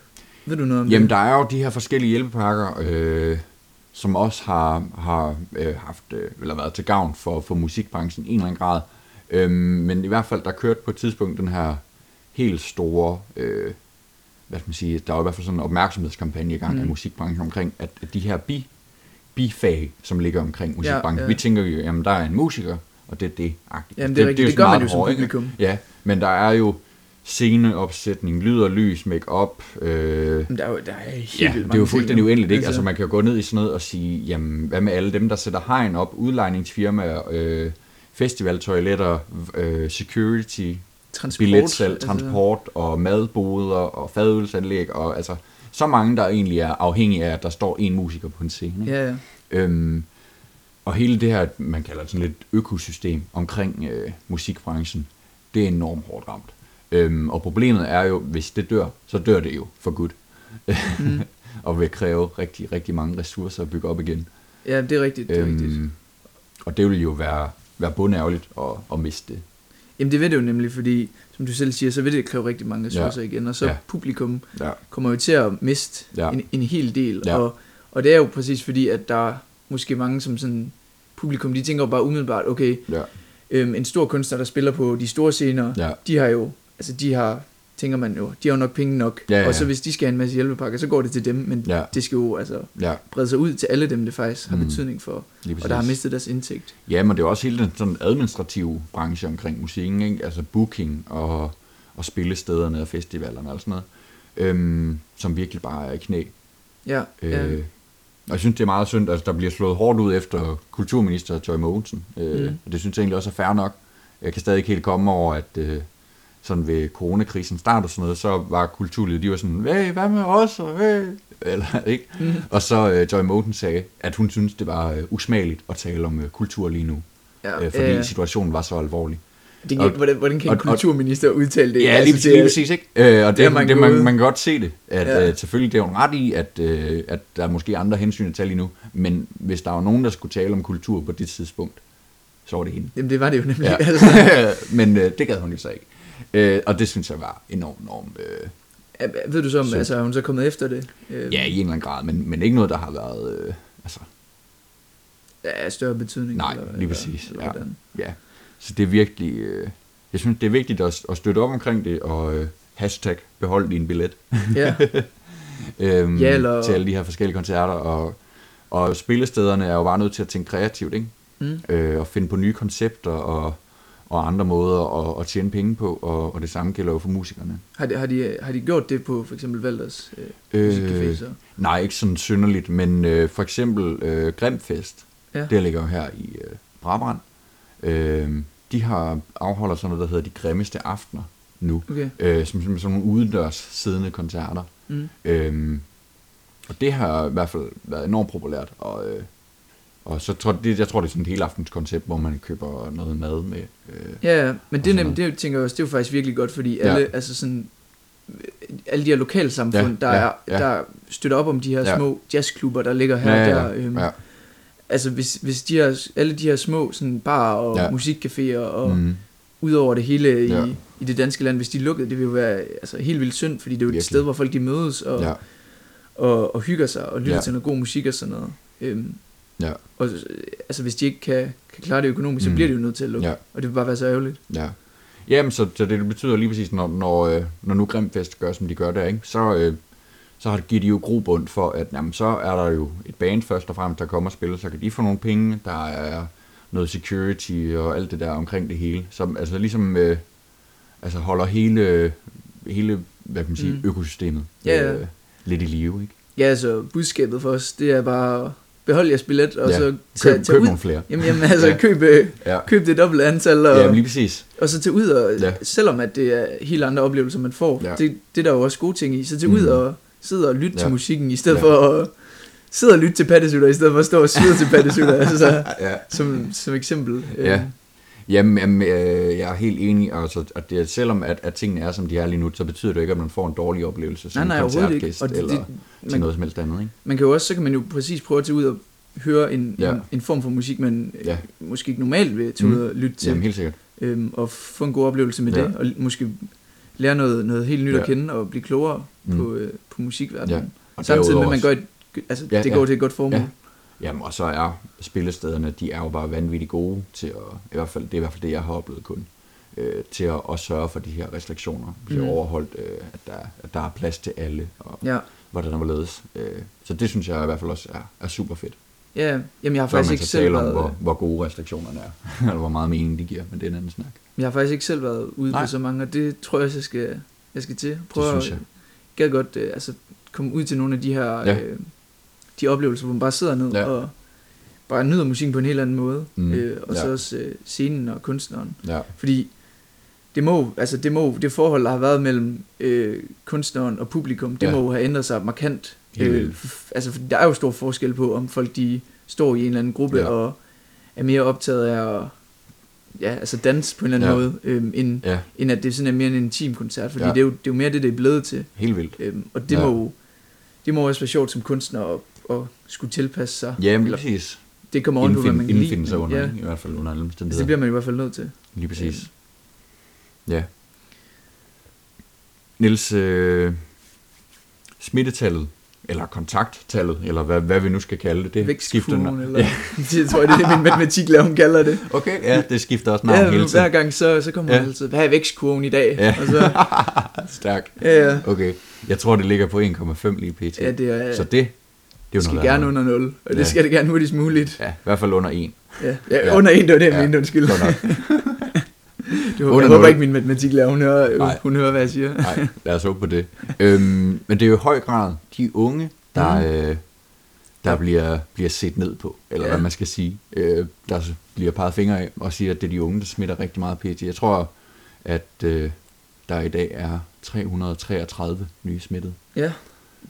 ved du noget om Jamen, det? der er jo de her forskellige hjælpepakker, øh, som også har, har øh, haft, øh, eller været til gavn for, for musikbranchen i en eller anden grad. Øhm, men i hvert fald, der kørte på et tidspunkt den her helt store, øh, hvad skal man sige, der var i hvert fald sådan en opmærksomhedskampagne i gang mm. af musikbranchen omkring, at, at de her bi, bifag, som ligger omkring musikbranchen, ja, ja. vi tænker jo, jamen der er en musiker, og det er det. Jamen, det er rigtigt. Det, det gør man jo som ikke? publikum. Ja, men der er jo sceneopsætning, lyd og lys, make-up, øh, Men der er jo der er helt Ja, det er jo fuldstændig uendeligt, ikke? Altså man kan jo gå ned i sådan noget og sige, jamen hvad med alle dem, der sætter hegn op, udlejningsfirmaer, øh, festivaltoiletter, øh, security, transport, billetsalg, altså, transport og madboder og fadølsanlæg og altså så mange, der egentlig er afhængige af, at der står en musiker på en scene. Ikke? Ja, ja. Øhm, og hele det her, man kalder sådan lidt økosystem omkring øh, musikbranchen, det er enormt hårdt ramt. Øhm, og problemet er jo, hvis det dør, så dør det jo for godt. Mm. og vil kræve rigtig, rigtig mange ressourcer at bygge op igen. ja, det er rigtigt. Det er rigtigt. Øhm, og det vil jo være, være bundærgerligt at, at miste det. Jamen det vil det jo nemlig, fordi som du selv siger, så vil det kræve rigtig mange ressourcer ja. igen, og så Ja. publikum Ja. kommer jo til at miste ja. en, en hel del, Ja. og, og det er jo præcis fordi, at der er måske mange som sådan, publikum, de tænker jo bare umiddelbart, okay, Ja. øhm, en stor kunstner, der spiller på de store scener, Ja. de har jo, altså de har, tænker man jo, de har jo nok penge nok, Ja, ja, og så hvis de skal have en masse hjælpepakker, så går det til dem, men Ja. det skal jo altså Ja, brede sig ud til alle dem, det faktisk har Mm. betydning for, og der har mistet deres indtægt. Ja, men det er også hele den sådan administrative branche omkring musikken, ikke? altså booking og, og spillestederne og festivalerne og sådan noget, øhm, som virkelig bare er i knæ. Ja, Øh, ja. Og jeg synes, det er meget synd, at der bliver slået hårdt ud efter kulturminister Joy Mogensen. Øh, Mm. og det synes jeg egentlig også er fair nok. Jeg kan stadig ikke helt komme over, at øh, sådan ved coronakrisen start og sådan noget, så var kulturlivet, de var sådan, hey, hvad med os? Og, hey? Eller, ikke? Mm. Og så øh, Joy Mogensen sagde, at hun synes, det var øh, usmageligt at tale om øh, kultur lige nu. ja, øh, fordi ja. situationen var så alvorlig. Det kan, Og- hvordan, hvordan kan en og- og- kulturminister udtale det? Ja, Altså, lige, præcis, det lige præcis, ikke? Øh, og det, det man det man, man kan godt se det, at Ja. øh, selvfølgelig det er en ret i, at, øh, at der er måske andre hensyn at tage lige nu, men hvis der var nogen, der skulle tale om kultur på det tidspunkt, så var det hende. Jamen, det var det jo nemlig. Ja. Altså, men øh, det gad hun jo så ikke. Øh, og det synes jeg var enormt, enormt, øh, Ja, ved du så, om altså, hun så kommet efter det? Øh, ja, i en eller anden grad, men, men ikke noget, der har været, øh, altså, af større betydning? Nej, eller, lige præcis, Eller, ja. hvordan? ja. Så det er virkelig, øh, jeg synes, det er vigtigt at, at støtte op omkring det, og øh, hashtag behold din billet. Ja, øhm, Ja, eller- til alle de her forskellige koncerter. Og, og spillestederne er jo bare nødt til at tænke kreativt, ikke? mm. Øh, og finde på nye koncepter og, og andre måder at, at tjene penge på, og, og det samme gælder jo for musikerne. har, de, har, de, har de gjort det på for eksempel Valders øh, musikcafé så? nej, ikke sådan synderligt, men øh, for eksempel øh, Grimfest, Ja. det ligger jo her i øh, Brabrand. Øh, de har afholder sådan noget, der hedder de grimmeste aftener nu, Okay. øh, som, som sådan nogle udendørs siddende koncerter. Mm. Øhm, og det har i hvert fald været enormt populært, og, øh, og så tror det, jeg tror, det er sådan et hele aftens koncept, hvor man køber noget mad med. Øh, Ja, ja, men Og det, er nemt, det tænker jeg også, det er jo faktisk virkelig godt, fordi Ja. alle, altså sådan, alle de her lokalsamfund, Ja, der, ja, er, ja. der støtter op om de her Ja. små jazzklubber, der ligger her ja, og ja, der. Øhm, ja, Altså hvis, hvis de her, alle de her små sådan bar og Ja. ja. musikcaféer og mm. ud over det hele i, Ja. i det danske land, hvis de lukkede, det ville jo være altså, helt vildt synd, fordi det er jo et sted, hvor folk de mødes og, ja, ja. og, og hygger sig og lytter Ja. ja. til noget god musik og sådan noget. Øhm, ja, og øh, altså hvis de ikke kan, kan klare det økonomisk, så Mm. bliver det jo nødt til at lukke. ja, Og det vil bare være så ærgerligt. ja. Jamen, så, så det betyder lige præcis, når, når, øh, når nu Grimfest gør, som de gør der, ikke, så, øh, så har- giver de jo grobund for, at jamen, så er der jo et band først og fremmest, der kommer og spiller, så kan de få nogle penge, der er noget security og alt det der omkring det hele, som altså ligesom øh, altså holder hele, hele hvad kan man sige, Mm. økosystemet Ja, ja. øh, lidt i live, ikke? Ja, altså budskabet for os, det er bare behold jeres billet, og Ja. så Køb, tage, tage køb ud. nogle flere. Jamen, jamen altså, Ja. køb, øh, Ja, køb det dobbelte antal, og, ja lige præcis. og så tage ud, og Ja. selvom at det er helt andre oplevelser, man får, Ja. det, det er der jo også gode ting i, så tage Mm. ud og sidde og lytte Ja. til musikken, i stedet Ja. for at sidde og lytte til pattesutter, i stedet for at stå og svide til pattesutter, altså så, Ja. som, som eksempel. Ja. Øh, Jamen, jamen øh, jeg er helt enig, altså, at det, selvom at, at tingene er, som de er lige nu, så betyder det ikke, at man får en dårlig oplevelse som nej, nej, koncertgæst Og det, eller det, til man, noget som helst andet, ikke? man kan jo også, så kan man jo præcis prøve at tage ud og høre en, Ja. en, en form for musik, man Ja. ja. måske ikke normalt vil tage Mm. ud og lytte til. Jamen, helt sikkert. øhm, og få en god oplevelse med Ja. ja. det, og måske lære noget, noget helt nyt Ja. at kende, og blive klogere Mm. mm. på, øh, på musikverdenen. Ja. Ja. Og Samtidig med, at man gør et, altså, Ja, ja, det ja. går til et godt formål. Ja. Jamen, og så er spillestederne, de er jo bare vanvittigt gode til at, i hvert fald, det er i hvert fald det, jeg har oplevet kun, øh, til at, at sørge for, at de her restriktioner bliver Mm. overholdt, øh, at, der, at der er plads til alle, og Ja. hvordan der var ledes. Øh, så det synes jeg i hvert fald også er, er super fedt. Ja, jamen jeg har Så faktisk ikke selv tale om, været, hvor, hvor gode restriktionerne er, eller hvor meget mening de giver, men det er en anden snak. jeg har faktisk ikke selv været ude Nej. på så mange, og det tror jeg også, jeg skal, jeg skal til. Prøve det synes jeg. at gad godt øh, altså, komme ud til nogle af de her Ja. øh, de oplevelser, hvor man bare sidder ned Ja. og bare nyder musikken på en helt anden måde. Mm, Øh, og så ja. også øh, scenen og kunstneren. Ja, Fordi det må, altså det må, det forhold, der har været mellem øh, kunstneren og publikum, det Ja. må have ændret sig markant. Helt Øh, altså, for der er jo stor forskel på, om folk de står i en eller anden gruppe Ja. og er mere optaget af at ja, altså danse på en eller anden Ja. måde, øhm, end, ja, end at det sådan er mere en intim koncert, fordi Ja. det, er jo, det er jo mere det, det er blevet til. helt vildt. Øhm, og det, ja. må, det må også være sjovt som kunstner at, at skulle tilpasse sig. Ja, men Eller- præcis. det kommer på, hvad man kan. Indfinde sig under, ja, i hvert fald under alle altså, omstændigheder. det bliver man i hvert fald nødt til. Lige præcis. Ja. Niels, øh, smittetallet, eller kontakttallet, eller hvad, hvad vi nu skal kalde det, det skifter eller Ja, det tror jeg, det er min matematiklærer, hun kalder det. okay, ja, det skifter også navn Ja, hele hver tiden. gang så, så kommer Ja. ja. altid, hvad er vækstkurven i dag? Ja. Og så, Stærk. ja, ja, Okay, jeg tror, det ligger på 1,5 lige pt. ja, det er, Så det, det skal noget gerne under 0, og det Ja. skal det gerne hurtigst muligt. Ja, i hvert fald under 1. Ja, ja, Ja. under 1, det var det, jeg Ja, mente, undskyld. Var, Under jeg håber nul. ikke, min matematiklærer, hun hører, Nej. hun hører, hvad jeg siger. Nej, lad os håbe på det. Øhm, men det er jo i høj grad de unge, der, Mhm. øh, der Ja. bliver, bliver set ned på, eller Ja. hvad man skal sige. Øh, der bliver peget fingre af og siger, at det er de unge, der smitter rigtig meget pt. Jeg tror, at øh, der i dag er 333 nye smittede. Ja,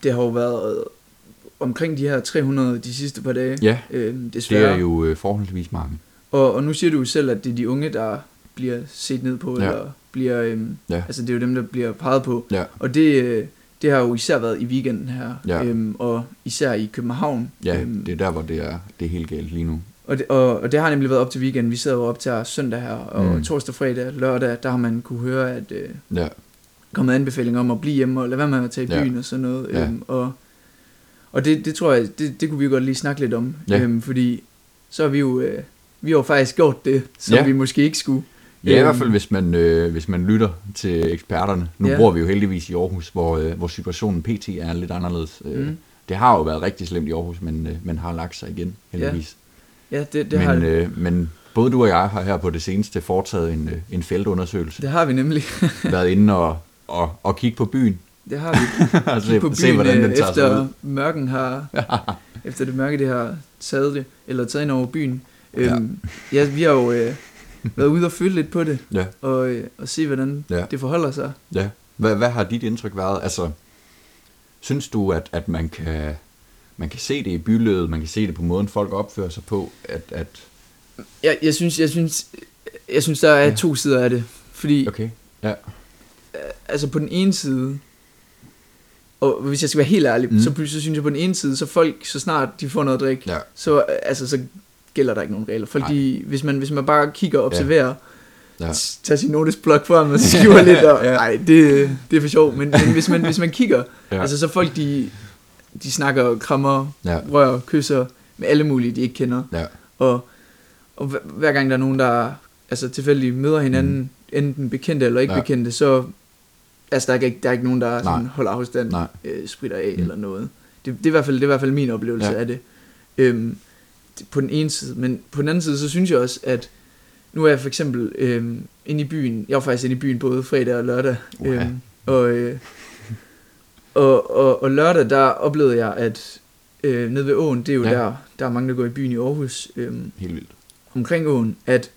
det har jo været omkring de her 300 de sidste par dage. Ja, Øh, det desværre. er jo øh, forholdsvis mange. Og, og nu siger du jo selv, at det er de unge, der bliver set ned på, Ja. ja. eller bliver, øhm, Ja. altså det er jo dem, der bliver peget på. Ja, Og det, øh, det har jo især været i weekenden her, Ja. øhm, og især i København. ja øhm, det er der, hvor det er, det er helt galt lige nu. og, det, og, og det har nemlig været op til weekenden. Vi sidder jo op til søndag her, og Mm. torsdag, fredag, lørdag, der har man kunne høre, at øh, Ja, kommet anbefalinger om at blive hjemme og lade være med at tage i Ja. byen og sådan noget. Ja. Øhm, og og det, det tror jeg, det, det kunne vi godt lige snakke lidt om. Ja. Øhm, fordi så har vi jo, øh, vi har jo faktisk gjort det, som Ja. vi måske ikke skulle. Ja, i Øhm, hvert fald hvis man, øh, hvis man lytter til eksperterne. Nu Ja. bor vi jo heldigvis i Aarhus, hvor, øh, hvor situationen pt. er lidt anderledes. Øh, Mm. Det har jo været rigtig slemt i Aarhus, men, øh, men har lagt sig igen, heldigvis. Ja, det, det, har, men, øh, men både du og jeg har her på det seneste foretaget en, øh, en feltundersøgelse. det har vi nemlig. været inde og, og, og kigge på byen. Det har vi. og Kig på byen, se, hvordan den øh, tager sig ud. efter mørken har, efter det mørke det har taget det, eller taget ind over byen. Øhm, ja. vi har jo øh, været ude og føle lidt på det, Ja, og, øh, og se, hvordan Ja. det forholder sig. ja. Hvad, hvad har dit indtryk været? Altså, synes du, at, at man, kan, man kan se det i byløbet, man kan se det på måden, folk opfører sig på, at, at Jeg, jeg, synes, jeg, synes, jeg synes, der er Ja. ja. to sider af det. Fordi okay, ja, altså på den ene side, og hvis jeg skal være helt ærlig, Mm. så, så synes jeg på den ene side, så folk, så snart de får noget at drikke, ja, så, altså, så gælder der ikke nogen regler. Folk, Nej. de, hvis, man, hvis man bare kigger og observerer, ja. ja. tager sin notesblok frem og skriver lidt, og, Ja. nej, det, det er for sjov, men, men hvis, man, hvis man kigger, Ja. altså så folk, de, de snakker, krammer, Ja. rører, kysser med alle mulige, de ikke kender, Ja, og, og hver, gang der er nogen, der altså tilfældigt møder hinanden, mm. enten bekendte eller ikke ja. bekendte, så altså der er ikke, der er ikke nogen, der sådan, holder afstand, Nej. øh, spritter af Mm. eller noget. Det, det, er i hvert fald, det er i hvert fald min oplevelse Ja. af det. Øhm, det. På den ene side, men på den anden side, så synes jeg også, at nu er jeg for eksempel øhm, inde i byen, jeg var faktisk inde i byen både fredag og lørdag, Uha. øhm, og, øh, og, og, og lørdag, der oplevede jeg, at øh, nede ved åen, det er jo ja. der, der er mange, der går i byen i Aarhus, øhm, helt vildt. omkring åen, at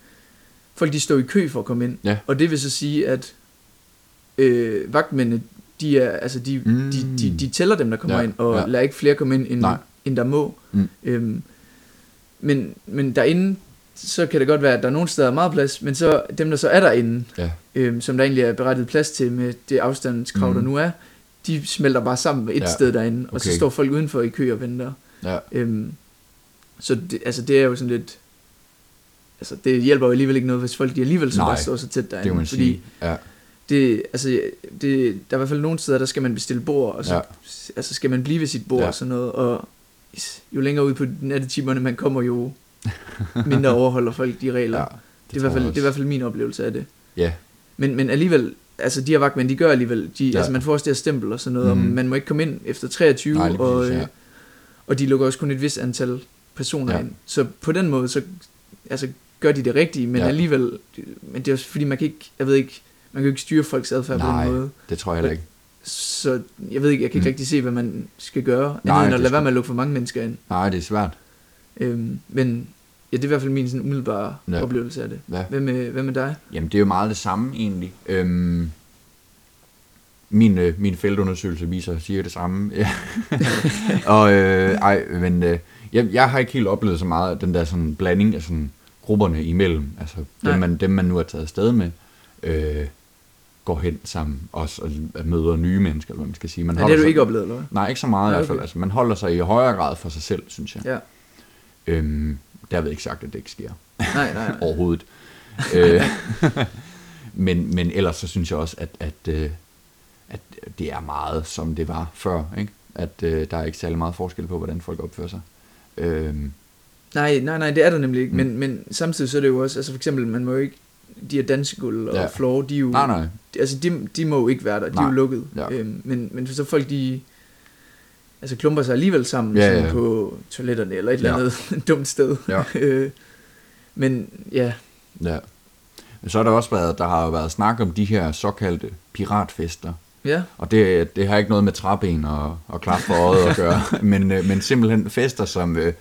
folk de står i kø for at komme ind. Ja. Og det vil så sige, at øh, vagtmændene, de, er, altså de, Mm. mm. de, de, de tæller dem, der kommer Ja, ind, og ja. lader ikke flere komme ind, end, Nej. end der må. Mm. Øhm, men, men derinde, så kan det godt være, at der er nogle steder er meget plads, men så dem, der så er derinde, Ja, øhm, som der egentlig er berettiget plads til med det afstandskrav, Mm. mm. der nu er, de smelter bare sammen med et Ja. sted derinde, og så Okay. står folk udenfor i kø og venter. ja, Øhm, så det, altså det er jo sådan lidt... Altså det hjælper jo alligevel ikke noget, hvis folk de alligevel så Nej, bare står så tæt derinde. det må man fordi sige. Ja, det, altså, det, der er i hvert fald nogle steder, der skal man bestille bord, og så Ja. altså, skal man blive ved sit bord Ja. og sådan noget. Og jo længere ud på nattetimerne man kommer, jo mindre overholder folk de regler. Ja, det, det, er i hvert fald, det er i hvert fald min oplevelse af det. Ja, Men, men alligevel, altså de her vagtmænd, de gør alligevel, de, Ja. altså man får også det her stempel og sådan noget, mm. Mhm. og man må ikke komme ind efter 23, Nej, og, præcis, øh, ja. og de lukker også kun et vis antal personer Ja. ind. Så på den måde, så altså, gør de det rigtige, men ja. alligevel, men det er også fordi, man kan ikke, jeg ved ikke, man kan jo ikke styre folks adfærd på Nej. den måde. det tror jeg heller ikke. Så jeg ved ikke, jeg kan ikke Mm. rigtig se, hvad man skal gøre, Nej, Nej, end at lade være med at lukke for mange mennesker ind. Nej, det er svært. Øhm, men ja, det er i hvert fald min sådan umiddelbare Ja. oplevelse af det. Ja. Hvad med, hvad med dig? Jamen, det er jo meget det samme egentlig. Øhm, min, øh, min feltundersøgelse viser siger det samme. Og øh, ej, men øh, jeg, jeg har ikke helt oplevet så meget af den der sådan blanding af sådan grupperne imellem. Altså dem Nej. man, dem, man nu har taget afsted med, øh, går hen sammen også og møder nye mennesker, eller hvad man skal sige. Man Ja, det har du sig- ikke oplevet, eller? Nej, ikke så meget Ja, i hvert fald. okay. Altså, man holder sig i højere grad for sig selv, synes jeg. Ja. Øhm, derved ikke sagt, at det ikke sker Nej, nej, nej. overhovedet. øh, men, men ellers så synes jeg også, at, at, øh, at det er meget, som det var før. Ikke? At øh, der er ikke særlig meget forskel på, hvordan folk opfører sig. Øhm, Nej, nej, nej, det er der nemlig ikke. Mm. Men, men samtidig så er det jo også, altså for eksempel, man må jo ikke, de her dansegulv og Ja. floor, de er jo, nej, nej. altså de, de må jo ikke være der, de er Nej. jo lukket. Ja. Øhm, men, men så folk, de altså klumper sig alligevel sammen Ja, ja, sådan på toiletterne eller et eller Ja. andet dumt sted. Ja. Øh, men ja, Ja. Så har der også været, der har jo været snak om de her såkaldte piratfester. ja, Og det, det har ikke noget med træben og, og klap for øjet at gøre, men, øh, men simpelthen fester, som, øh,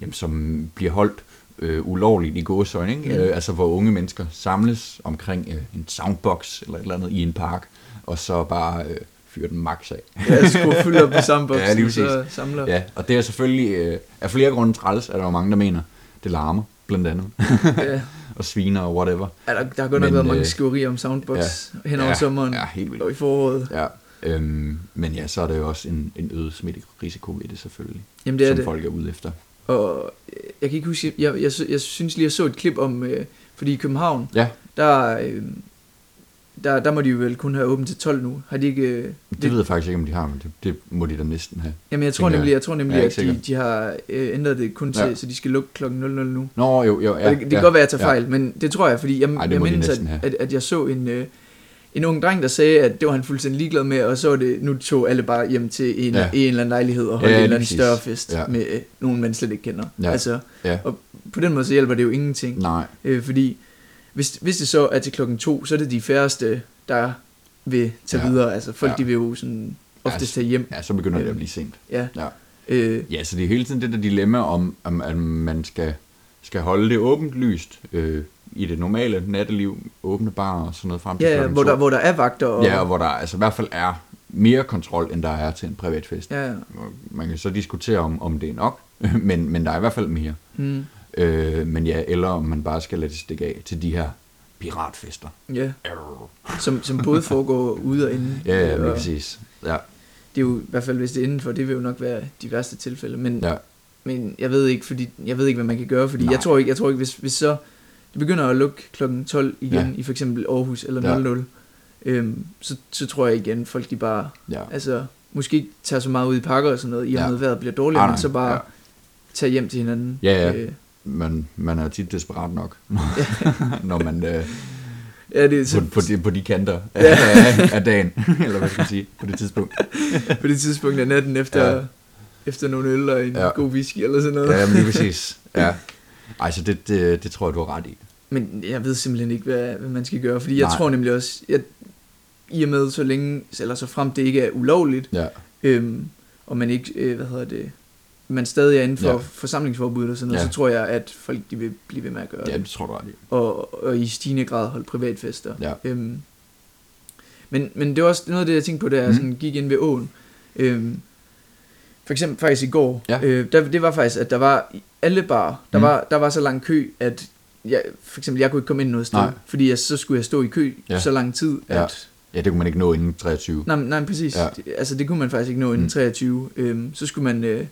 jamen, som bliver holdt øh, ulovligt i gåsøjne, ikke? Mm. Øh, altså hvor unge mennesker samles omkring øh, en soundbox eller et eller andet i en park, og så bare øh, fyrer den max af. jeg skulle fylde op samme boks, Ja, lige så samler. Ja, og det er selvfølgelig øh, af flere grunde træls, er der jo mange, der mener. Det larmer, blandt andet, ja. og sviner og whatever. Ja, der, der har godt nok været mange øh, skriverier om Soundbox ja, hen over ja, sommeren Ja, helt vildt. og i foråret. Ja, øhm, men ja, så er der jo også en, en øget smitterisiko ved det selvfølgelig, Jamen det er som det. folk er ude efter. Og jeg kan ikke huske, jeg, jeg, jeg synes lige, jeg så et klip om, øh, fordi i København, Ja, der, øh, der, der må de jo vel kun have åbent til 12 nu. Har de ikke... Øh, det, det ved jeg faktisk ikke, om de har, men det, det må de da næsten have. Jamen jeg tror jeg. nemlig, jeg tror nemlig Jeg at de, de har øh, ændret det kun til, Ja. ja. så de skal lukke klokken 00 nu. Nå, jo, jo, ja. Ja, det, det ja, kan godt være, at jeg tager ja. fejl, men det tror jeg, fordi jeg, Ej, jeg mindes, at, at, at jeg så en, øh, en ung dreng, der sagde, at det var han fuldstændig ligeglad med, og så var det, nu tog alle bare hjem til en, Ja. en eller anden lejlighed og holdt Ja, ja, en eller anden præcis. større fest Ja. med øh, nogen, man slet ikke kender. Ja. Altså, Ja. og på den måde så hjælper det jo ingenting. Nej, Øh, fordi hvis, hvis det så er til klokken to, så er det de færreste, der vil tage Ja. videre. Altså folk Ja. de vil jo sådan oftest tage hjem. ja, så begynder det at Øhm, blive sent. Ja. Ja. Øh, Ja, så det er hele tiden det der dilemma om, om at man skal, skal holde det åbent lyst øh, i det normale natteliv, åbne bar og sådan noget frem til ja, hvor der, hvor der er vagter. Og, Ja, og hvor der altså i hvert fald er mere kontrol, end der er til en privat fest. ja, ja. Man kan så diskutere, om, om det er nok, men, men der er i hvert fald mere. Mm, Øh, men ja, eller om man bare skal lade det stikke af til de her piratfester. ja. Arr. Som, som både foregår ude og inde. Ja, ja, og præcis. Ja, det er jo i hvert fald, hvis det er indenfor, det vil jo nok være de værste tilfælde. Men, ja, men jeg ved ikke, fordi jeg ved ikke, hvad man kan gøre, fordi Nej. jeg tror ikke, jeg tror ikke, hvis, hvis så det begynder at lukke klokken 12 igen Ja. ja. i for eksempel Aarhus eller Ja. 00, øhm, så, så tror jeg igen, folk de bare, ja. altså måske ikke tager så meget ud i pakker og sådan noget, i og Ja. med vejret bliver dårligere, Ah, men så bare ja. ja. tage hjem til hinanden. Ja, ja. Øh, Man, man er tit desperat nok, når man øh, ja, det er på, så, på, de, på de kanter af, Ja. af, af dagen, eller hvad skal man sige, på det tidspunkt. på det tidspunkt af natten efter, Ja. ja. efter nogle øl og en Ja. ja. god whisky eller sådan noget. Ja, men lige præcis. Ja. Ej, så det, det, det tror jeg, du har ret i. Men jeg ved simpelthen ikke, hvad, hvad man skal gøre, fordi jeg Nej. tror nemlig også, jeg, i og med så længe, eller så frem det ikke er ulovligt, Ja, øhm, og man ikke, øh, hvad hedder det, man stadig er inden for Ja. ja. forsamlingsforbud og sådan noget, Ja. så tror jeg, at folk de vil blive ved med at gøre ja det. det tror du ret i. Og, og i stigende grad holde privatfester. Ja. Øhm, men, men det var også noget af det, jeg tænkte på, da jeg Mm. sådan gik ind ved åen. Øhm, for eksempel faktisk i går, Ja. øh, der, det var faktisk, at der var alle bar, der, Mm. var, der var så lang kø, at jeg, for eksempel, jeg kunne ikke komme ind noget sted, Nej. fordi jeg, så skulle jeg stå i kø Ja. så lang tid, Ja. at Ja, det kunne man ikke nå inden 23. Nej, nej, præcis. Ja. Altså, det kunne man faktisk ikke nå inden Mm. mm. 23. Øhm, så skulle man... Øh, den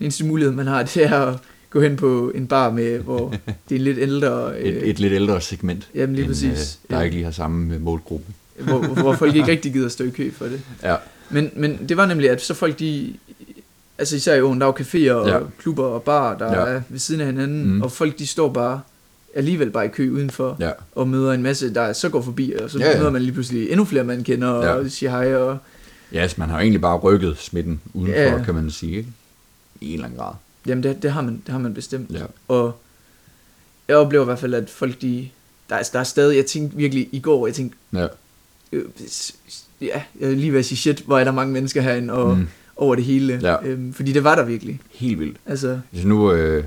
eneste mulighed, man har, det er at gå hen på en bar med, hvor det er en lidt ældre... Øh, Et, et lidt ældre segment, Jamen lige end, præcis. øh, der ikke lige har samme øh, målgruppe. hvor, hvor folk ikke rigtig gider stå i kø for det. Ja, Men, men det var nemlig, at så folk de... altså især i åen, der er jo caféer og Ja. klubber og bar, der Ja. er ved siden af hinanden, Mm. og folk de står bare alligevel bare i kø udenfor, Ja. og møder en masse, der så går forbi, og så Ja, ja, møder man lige pludselig endnu flere, man kender, og Ja. ja. siger hej, og Ja, altså, man har jo egentlig bare rykket smitten udenfor, Ja, kan man sige, ikke? I en eller anden grad. jamen det, det, har, man, det har man bestemt. Ja. Og jeg oplever i hvert fald, at folk de, der, er, der er stadig, jeg tænkte virkelig i går, jeg tænkte, Ja. øh, ja, jeg er lige ved at sige shit, hvor er der mange mennesker herinde, og Mm. Over det hele, Ja. øhm, fordi det var der virkelig, Helt vildt. altså, Altså nu, øh,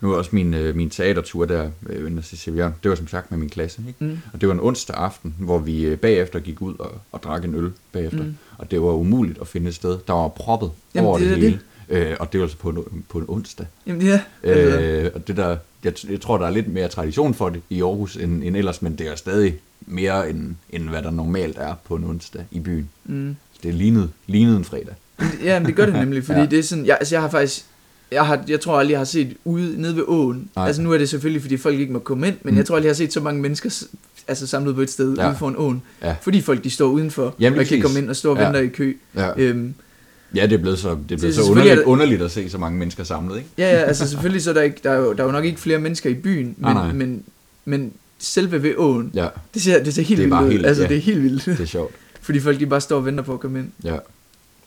nu er også min, øh, min teatertur der, øh, Sevier, det var som sagt med min klasse, ikke? mm, Og det var en onsdag aften, hvor vi øh, bagefter gik ud og, og drak en øl bagefter. Mm. Og det var umuligt at finde et sted. Der var proppet Jamen, over det det, hele. Øh, og det var altså på en, på en onsdag. jamen ja, Øh, og det der, jeg, jeg tror, der er lidt mere tradition for det i Aarhus end, end ellers, men det er stadig mere end, end hvad der normalt er på en onsdag i byen. mm. Det er lignet, lignet en fredag. Ja, men det gør det nemlig, fordi Ja. det er sådan, jeg, altså jeg har faktisk, jeg, har, jeg tror aldrig, jeg har set ude nede ved åen, Nej. altså nu er det selvfølgelig, fordi folk ikke må komme ind, men Mm. jeg tror aldrig, jeg har set så mange mennesker altså samlet på et sted Ja. ja. ude foran åen, Ja. fordi folk de står udenfor, Jamen, og kan komme ind og stå og Ja. venter i kø. Ja, Øhm, ja det er blevet så, det er blevet Det- så underligt, er det- underligt at se så mange mennesker samlet, ikke? ja, ja, altså selvfølgelig så er der, ikke, der, er jo, der er jo nok ikke flere mennesker i byen, men, nej. men, men selve ved åen, Ja, det ser, det ser helt Det er vildt ud, helt- altså ja. det er helt vildt, det er sjovt. fordi folk de bare står og venter på at komme ind. Ja.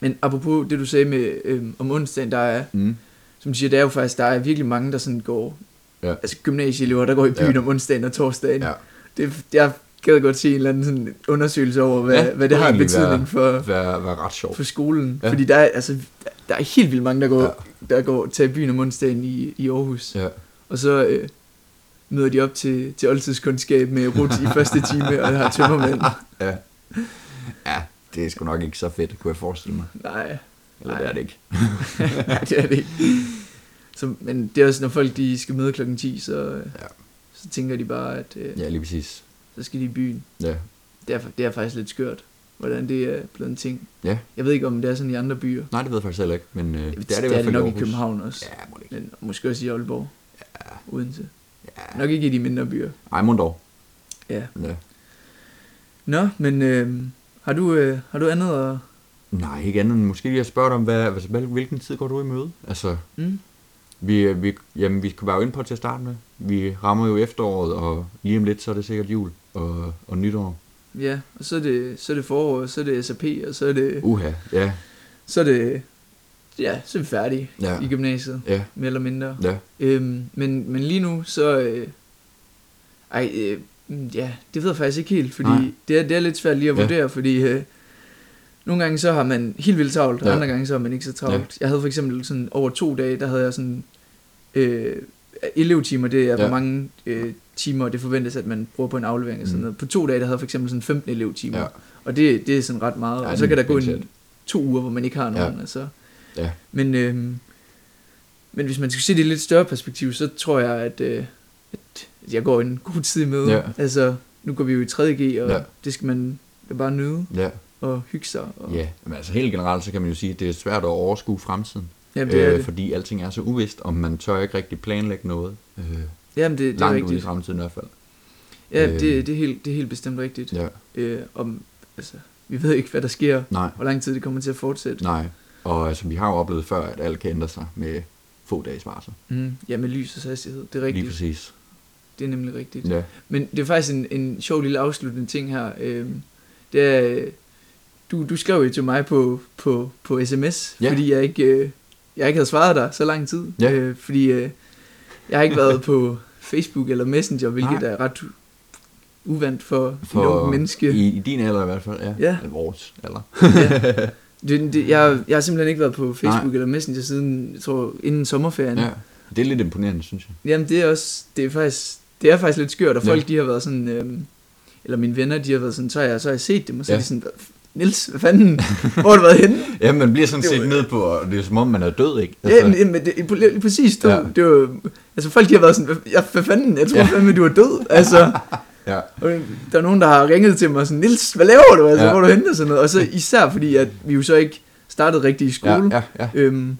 Men apropos det du sagde med øhm, om onsdagen, der er, Mm. som du siger, det er jo faktisk, der er virkelig mange, der sådan går, Ja. altså gymnasieelever, der går i byen Ja. om onsdagen og torsdagen. Ja. Det, jeg gad godt se en eller anden sådan undersøgelse over, hvad, Ja, hvad det har betydning for, Være, være ret sjovt. for skolen. Ja. Fordi der er, altså, der er helt vildt mange, der går, Ja. der går til byen om onsdagen i, i Aarhus. Ja. Og så øh, møder de op til, til oldtidskundskab med Rut i første time, og har tømmermænd. Ja. ja, det er sgu nok ikke så fedt, kunne jeg forestille mig. Nej, Eller Nej. det er det ikke. Nej, det er det ikke. Så, men det er også, når folk de skal møde klokken 10, så, Ja. så tænker de bare, at øh, Ja, lige præcis. så skal de i byen. Ja. Det er, det er faktisk lidt skørt, hvordan det er blevet en ting. Ja. Jeg ved ikke, om det er sådan i andre byer. Nej, det ved jeg faktisk heller ikke, men øh, det er det, i det er hvert det fald nok i. København også. Ja, må det ikke. Men måske også i Aalborg. Ja. Odense. Ja. Nok ikke i de mindre byer. Ej, må dog. Ja. Ja. Nå, men øh, har, du, øh, har du andet at... Nej, ikke andet end måske lige at spørge dig om, hvad, altså, hvilken tid går du i møde? Altså, Mm? vi, vi, jamen, vi være jo inde på til at starte med. Vi rammer jo efteråret, og lige om lidt, så er det sikkert jul og, og nytår. Ja, og så er, det, så er det forår, så er det SAP, og så er det... Uha, ja, Så er det... Ja, så er vi færdige Ja. i gymnasiet, ja, mere eller mindre. ja. Øhm, men, men lige nu, så... Øh, ej, øh, ja, det ved jeg faktisk ikke helt, fordi Nej. det er, det er lidt svært lige at Ja. vurdere, fordi... Øh, nogle gange så har man helt vildt travlt, og Ja. andre gange så har man ikke så travlt. Ja. Jeg havde for eksempel sådan over to dage, der havde jeg sådan... Øh, elevtimer, det er Ja. hvor mange øh, timer, det forventes, at man bruger på en aflevering og sådan Mm. noget. På to dage, der havde jeg for eksempel sådan 15 elevtimer. Ja. Og det, det er sådan ret meget. Ja, og så kan der gå en, to uger, hvor man ikke har nogen. Ja. Altså. Ja. Men, øhm, men hvis man skal se det i et lidt større perspektiv, så tror jeg, at, øh, at jeg går en god tid med. Ja. Altså, nu går vi jo i 3.G, og Ja. det skal man bare nyde Ja, og hygge sig. Og, ja. Men altså helt generelt, så kan man jo sige, at det er svært at overskue fremtiden. Jamen, det er øh, det. Fordi alting er så uvist, og man tør ikke rigtig planlægge noget. Øh, Jamen, det, det er langt ude i rigtigt. fremtiden i hvert fald. Ja, Øh. det, det, er helt, det er helt bestemt rigtigt. Ja, Øh, om, altså, vi ved ikke, hvad der sker, nej, hvor lang tid det kommer til at fortsætte. nej. Og altså, vi har jo oplevet før, at alt kan ændre sig med få dages varsel. Mm, ja, med lysets hastighed. Det er Lige rigtigt. præcis. Det er nemlig rigtigt. Ja, Men det er faktisk en, en sjov lille afsluttende ting her. Øhm, det er, øh, du, du skrev jo til mig på, på, på sms, Ja. fordi jeg ikke, øh, jeg ikke havde svaret dig så lang tid. Ja. Øh, fordi øh, jeg har ikke været på Facebook eller Messenger, hvilket Nej. er ret uvandt for, for et ungt menneske. I, I din alder i hvert fald, ja. Ja. Eller vores alder. ja. det, det, jeg, jeg har simpelthen ikke været på Facebook Nej. eller Messenger siden, jeg tror, inden sommerferien. Ja. Det er lidt imponerende, synes jeg. Jamen det er også, det er faktisk, det er faktisk lidt skørt, og Ja. folk de har været sådan, øhm, eller mine venner, de har været sådan, så har jeg, så har jeg set dem, og så Ja. er de sådan, "Hvad- Nils, hvad fanden, hvor har du været henne? Ja, man bliver sådan Det var- set ned på, og det er som om, man er død, ikke? Ja, men, men det, præcis, du, Ja. ja. det var, altså folk de har været sådan, "Hvad- ja, hvad fanden, jeg tror Ja. ja. fandme, du er død, altså, ja. og der er nogen, der har ringet til mig sådan, Nils, hvad laver du, altså, Ja. ja. hvor er du henne, og sådan noget, og så især fordi, at vi jo så ikke startede rigtigt i skole, Ja, ja, ja. Øhm,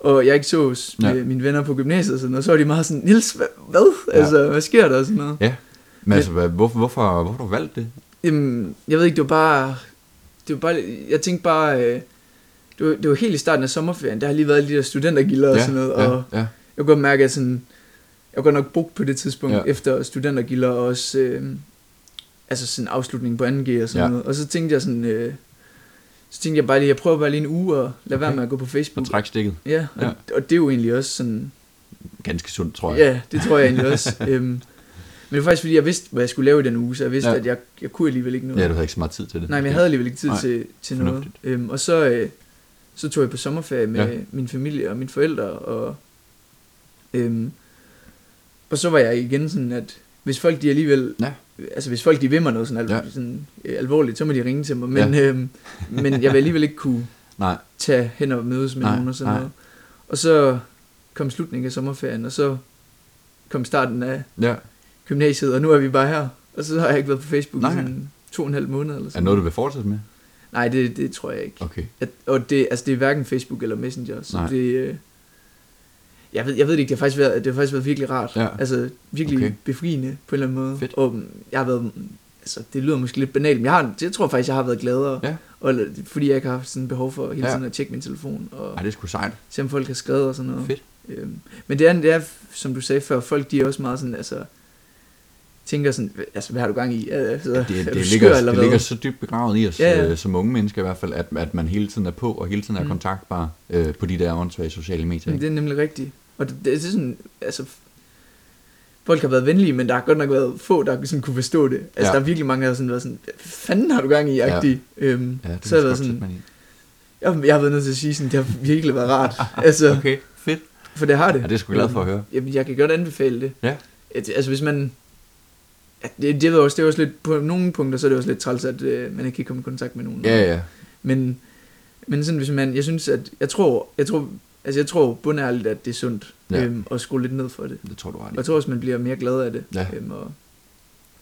og jeg ikke så med Ja. mine venner på gymnasiet og sådan noget, så var de meget sådan, Nils, hvad, hvad? Ja. Altså, hvad sker der og sådan noget? ja. Men altså, hvad, hvorfor, hvorfor, hvorfor du valgt det? Jamen, jeg ved ikke, det var bare... Det var bare... Jeg tænkte bare... Øh, det var, det var helt i starten af sommerferien, der har lige været de der studentergilder og ja, sådan noget, ja, og ja. jeg kunne godt mærke, at sådan, jeg var godt nok brugt på det tidspunkt, Ja. efter studentergilder og også, øh, altså sådan afslutning på 2G og sådan ja. noget. Og så tænkte jeg sådan, øh, så tænkte jeg bare lige, jeg prøver bare lige en uge og lade okay. være med at gå på Og Facebook. træk stikket. Ja, og, Ja. og det er jo egentlig også sådan, Ganske sundt, tror jeg. ja, det tror jeg egentlig også. øhm, men det var faktisk fordi, jeg vidste, hvad jeg skulle lave i den uge, så jeg vidste, Ja. at jeg, jeg kunne alligevel ikke noget. Ja, du havde ikke så meget tid til det. Nej, men jeg havde alligevel ikke tid Nej, til, til noget. Øhm, og så, øh, så tog jeg på sommerferie med ja. min familie og mine forældre, og, øhm, og så var jeg igen sådan, at hvis folk de alligevel, Ja. Altså hvis folk de vil mig noget sådan, al- Ja. sådan øh, alvorligt, så må de ringe til mig, men, øhm, men jeg vil alligevel ikke kunne Nej, tage hen og mødes med Nej, nogen og sådan nej. noget. Og så kom slutningen af sommerferien, og så kom starten af ja. gymnasiet, og nu er vi bare her. Og så har jeg ikke været på Facebook Nej. i sådan to og en halv måned eller Er sådan det noget, du vil fortsætte med? Nej, det, det tror jeg ikke. Okay. At, og det, altså det er hverken Facebook eller Messenger, så Nej. det... Jeg ved, jeg ved det ikke, det har faktisk været, det har faktisk været virkelig rart. Ja. Altså virkelig Okay. befriende på en eller anden måde. Fedt. Og jeg har været, altså det lyder måske lidt banalt, men jeg, har, jeg tror faktisk, jeg har været gladere. Ja. Og, fordi jeg ikke har haft sådan behov for hele Ja. tiden at tjekke min telefon, og Ej, det er sgu sejt. se om folk har skrevet og sådan noget. Fedt. Øhm, men det er, det er, som du sagde før, folk de er også meget sådan, altså, tænker sådan, altså, hvad har du gang i? Altså, Det, er det, du det, skør, ligger, eller det hvad? ligger så dybt begravet i os, Ja, ja. øh, som unge mennesker i hvert fald, at, at man hele tiden er på, og hele tiden er Mm. kontaktbar øh, på de der åndssvage sociale medier. Men det er nemlig rigtigt. Og det, det er sådan, altså, folk har været venlige, men der har godt nok været få, der sådan kunne forstå det. Altså, Ja. ja. der er virkelig mange, der har sådan været sådan, hvad fanden har du gang i, Ja. agtig. Øhm, Ja, det så har er været sådan, jeg, jeg har været nødt til at sige sådan, det har virkelig været rart. altså, okay. Fedt. for det har det. Ja, det er sgu glad for at høre. Jamen, jeg kan godt anbefale det. Ja. Altså, hvis man... At det, det, er også, det er også lidt, på nogle punkter, så er det også lidt træls, at øh, man ikke kan komme i kontakt med nogen. Ja, ja. Men, men sådan, hvis man, jeg synes, at, jeg tror, jeg tror, altså jeg tror bundærligt, at det er sundt, Ja. øhm, at skrue lidt ned for det. Det tror du ret Og jeg tror også, man bliver mere glad af det. Ja. Øhm, og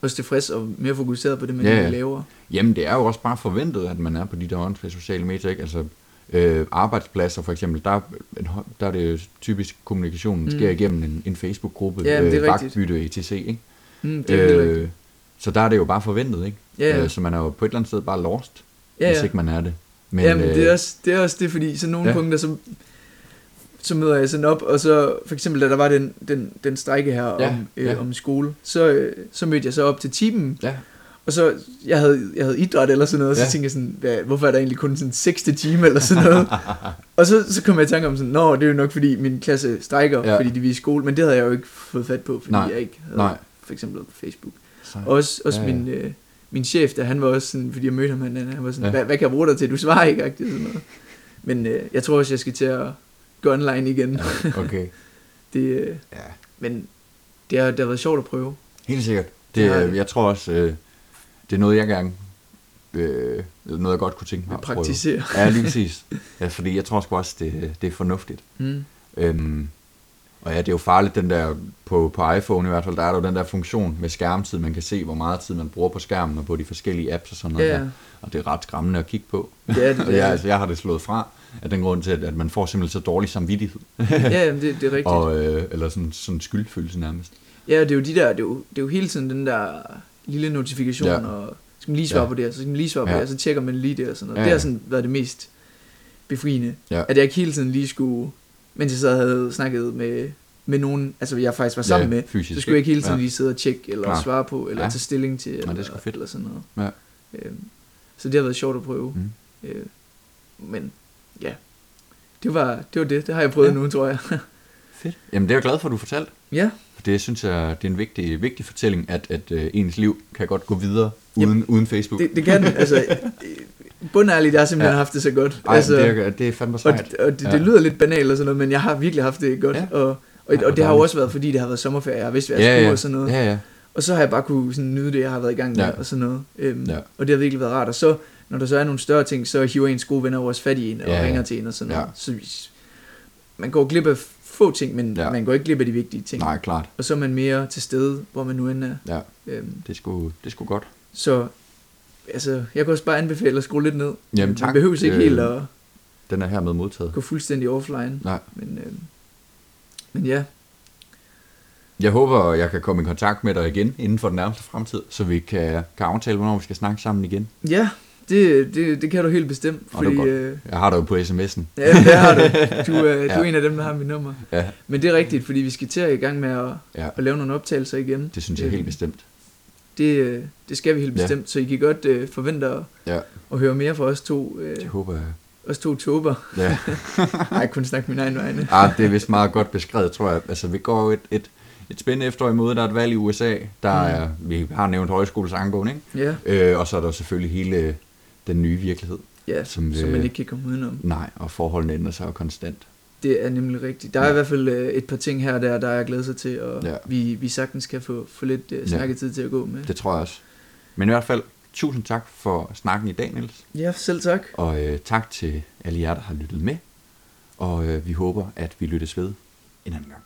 også tilfreds og mere fokuseret på det, man Ja, ja, laver. Jamen, det er jo også bare forventet, at man er på de der åndssvage sociale medier, ikke? Altså, øh, arbejdspladser for eksempel, der, er der er det jo typisk, kommunikationen Mm. sker igennem en, en Facebook-gruppe, Ja, rigtigt. vagtbytte, etc., ikke? Mm, det er øh, Øh, så der er det jo bare forventet, ikke? Ja, ja. Øh, så man er jo på et eller andet sted bare lost, ja, hvis ja. ikke man er det. Men, Jamen, øh, det, er også, det er også det, fordi så nogle Ja. ja. punkter, så, så møder jeg sådan op, og så for eksempel, da der var den, den, den strække her Ja, om, øh, ja. om skole, så, øh, så mødte jeg så op til timen, Ja, og så, jeg havde, jeg havde idræt eller sådan noget, og så Ja. tænkte jeg sådan, hvad, hvorfor er der egentlig kun sådan 6. time eller sådan noget? og så, så kom jeg i tanke om sådan, nå, det er jo nok fordi min klasse strækker, Ja. ja. fordi de vil i skole, men det havde jeg jo ikke fået fat på, fordi Nej. jeg ikke havde Nej. For eksempel på Facebook. så, Også, også Ja, ja, ja. min, øh, min chef, der, han var også sådan, fordi jeg mødte ham, han, han var sådan, Ja. ja. hvad, hvad kan jeg bruge dig til? Du svarer ikke, agtigt, sådan noget. Men øh, jeg tror også, jeg skal til at gå online igen. okay. det, øh, Ja, men det har, det har været sjovt at prøve. helt sikkert. Det, Det har øh, jeg tror også, øh, det er noget, jeg gerne, øh, noget, jeg godt kunne tænke mig At at prøve. praktisere. Ja, lige præcis. Ja, fordi jeg tror sgu også, det, det er fornuftigt. Mm. Øhm, og ja, det er jo farligt, den der, på, på iPhone i hvert fald, der er der jo den der funktion med skærmtid, man kan se, hvor meget tid man bruger på skærmen og på de forskellige apps og sådan noget Ja, der. ja. Og det er ret skræmmende at kigge på. Det er det, det jeg, altså, jeg har det slået fra, af den grund til, at, at man får simpelthen så dårlig samvittighed. ja, jamen, det, det er rigtigt. og, øh, eller sådan, sådan skyldfølelse nærmest. Ja, det er jo de der, det er jo, det er jo hele tiden den der lille notifikation, Ja. ja. og skal man lige svare Ja. ja. på det, så skal man lige svare på Ja. det, her, så tjekker man lige det og sådan noget. Ja, Det har ja. sådan været det mest befriende, Ja. at jeg ikke hele tiden lige skulle, mens jeg så havde snakket med, med nogen, altså jeg faktisk var sammen Ja, med, fysisk, så skulle jeg ikke hele tiden Ja. lige sidde og tjekke, eller Klar. svare på, eller Ja. tage stilling til, eller, det er fedt. eller sådan noget. Ja. Øhm, så det har været sjovt at prøve. Mm. Øh, men ja, det var, det var det. Det har jeg prøvet Ja. ja. nu, tror jeg. Fedt. Jamen det er jeg glad for, at du fortalte. ja, For det synes jeg, det er en vigtig, vigtig fortælling, at, at uh, ens liv kan godt gå videre uden, Jamen, uden Facebook. det, det kan. Altså, øh, bundærligt, jeg har simpelthen Ja. ja. haft det så godt. Ej, altså, det, er, det er fandme Og, sejt. og det, det Ja. lyder lidt banalt og sådan noget, men jeg har virkelig haft det godt. Ja. Ja. Og, og, Ej, hvor og det har jo også været, fordi det har været sommerferie. Jeg har vidst, hvad jeg ja, skulle ja. og sådan noget. Ja, ja. Og så har jeg bare kunne sådan, nyde det, jeg har været i gang med Ja. og sådan noget. Øhm, Ja. Og det har virkelig været rart. Og så, når der så er nogle større ting, så hiver ens gode venner også fat i en og Ja, ja. ringer til en og sådan Ja. noget. Så man går glip af få ting, men Ja. ja. man går ikke glip af de vigtige ting. Nej, klart. Og så er man mere til stede, hvor man nu end er. Ja, Øhm, det er sgu, det er sgu godt. så altså, jeg kan også bare anbefale at skrue lidt ned. Jamen, Man tak. behøver ikke Øh, helt at Den er hermed modtaget. gå fuldstændig offline. Nej. Men, øhm, men ja, Jeg håber, jeg kan komme i kontakt med dig igen inden for den nærmeste fremtid, så vi kan, kan aftale, hvornår vi skal snakke sammen igen. Ja, Det, det, det kan du helt bestemt, fordi godt. øh, Jeg har det jo på sms'en. ja, det har du. Du, øh, du Ja. er en af dem, der har mit nummer. Ja, Men det er rigtigt, fordi vi skal til at i gang med at, ja. at lave nogle optagelser igen. Det synes jeg Øh, helt bestemt. Det, øh, det skal vi helt Ja. bestemt, så I kan godt øh, forvente at, Ja, at høre mere fra os to, øh, det håber jeg. os to tober. Ja. Nej, jeg kunne snakke min egen vegne. Ah, det er vist meget godt beskrevet, tror jeg. Altså, vi går et, et, et spændende efterår imod, der er et valg i USA. Der Mm. er, vi har nævnt højskolesangbogen, ikke? Ja, Øh, og så er der selvfølgelig hele den nye virkelighed. ja Som, som, man ikke kan komme udenom. Nej, og forholdene ændrer sig jo konstant. Det er nemlig rigtigt. Der er Ja. i hvert fald øh, et par ting her og der, der jeg glæder sig til, og Ja. ja. vi, vi sagtens kan få, få lidt øh, snakketid til at gå med. Det tror jeg også. Men i hvert fald, tusind tak for snakken i dag, Niels. Ja, selv tak. Og øh, tak til alle jer, der har lyttet med. Og øh, vi håber, at vi lyttes ved en anden gang.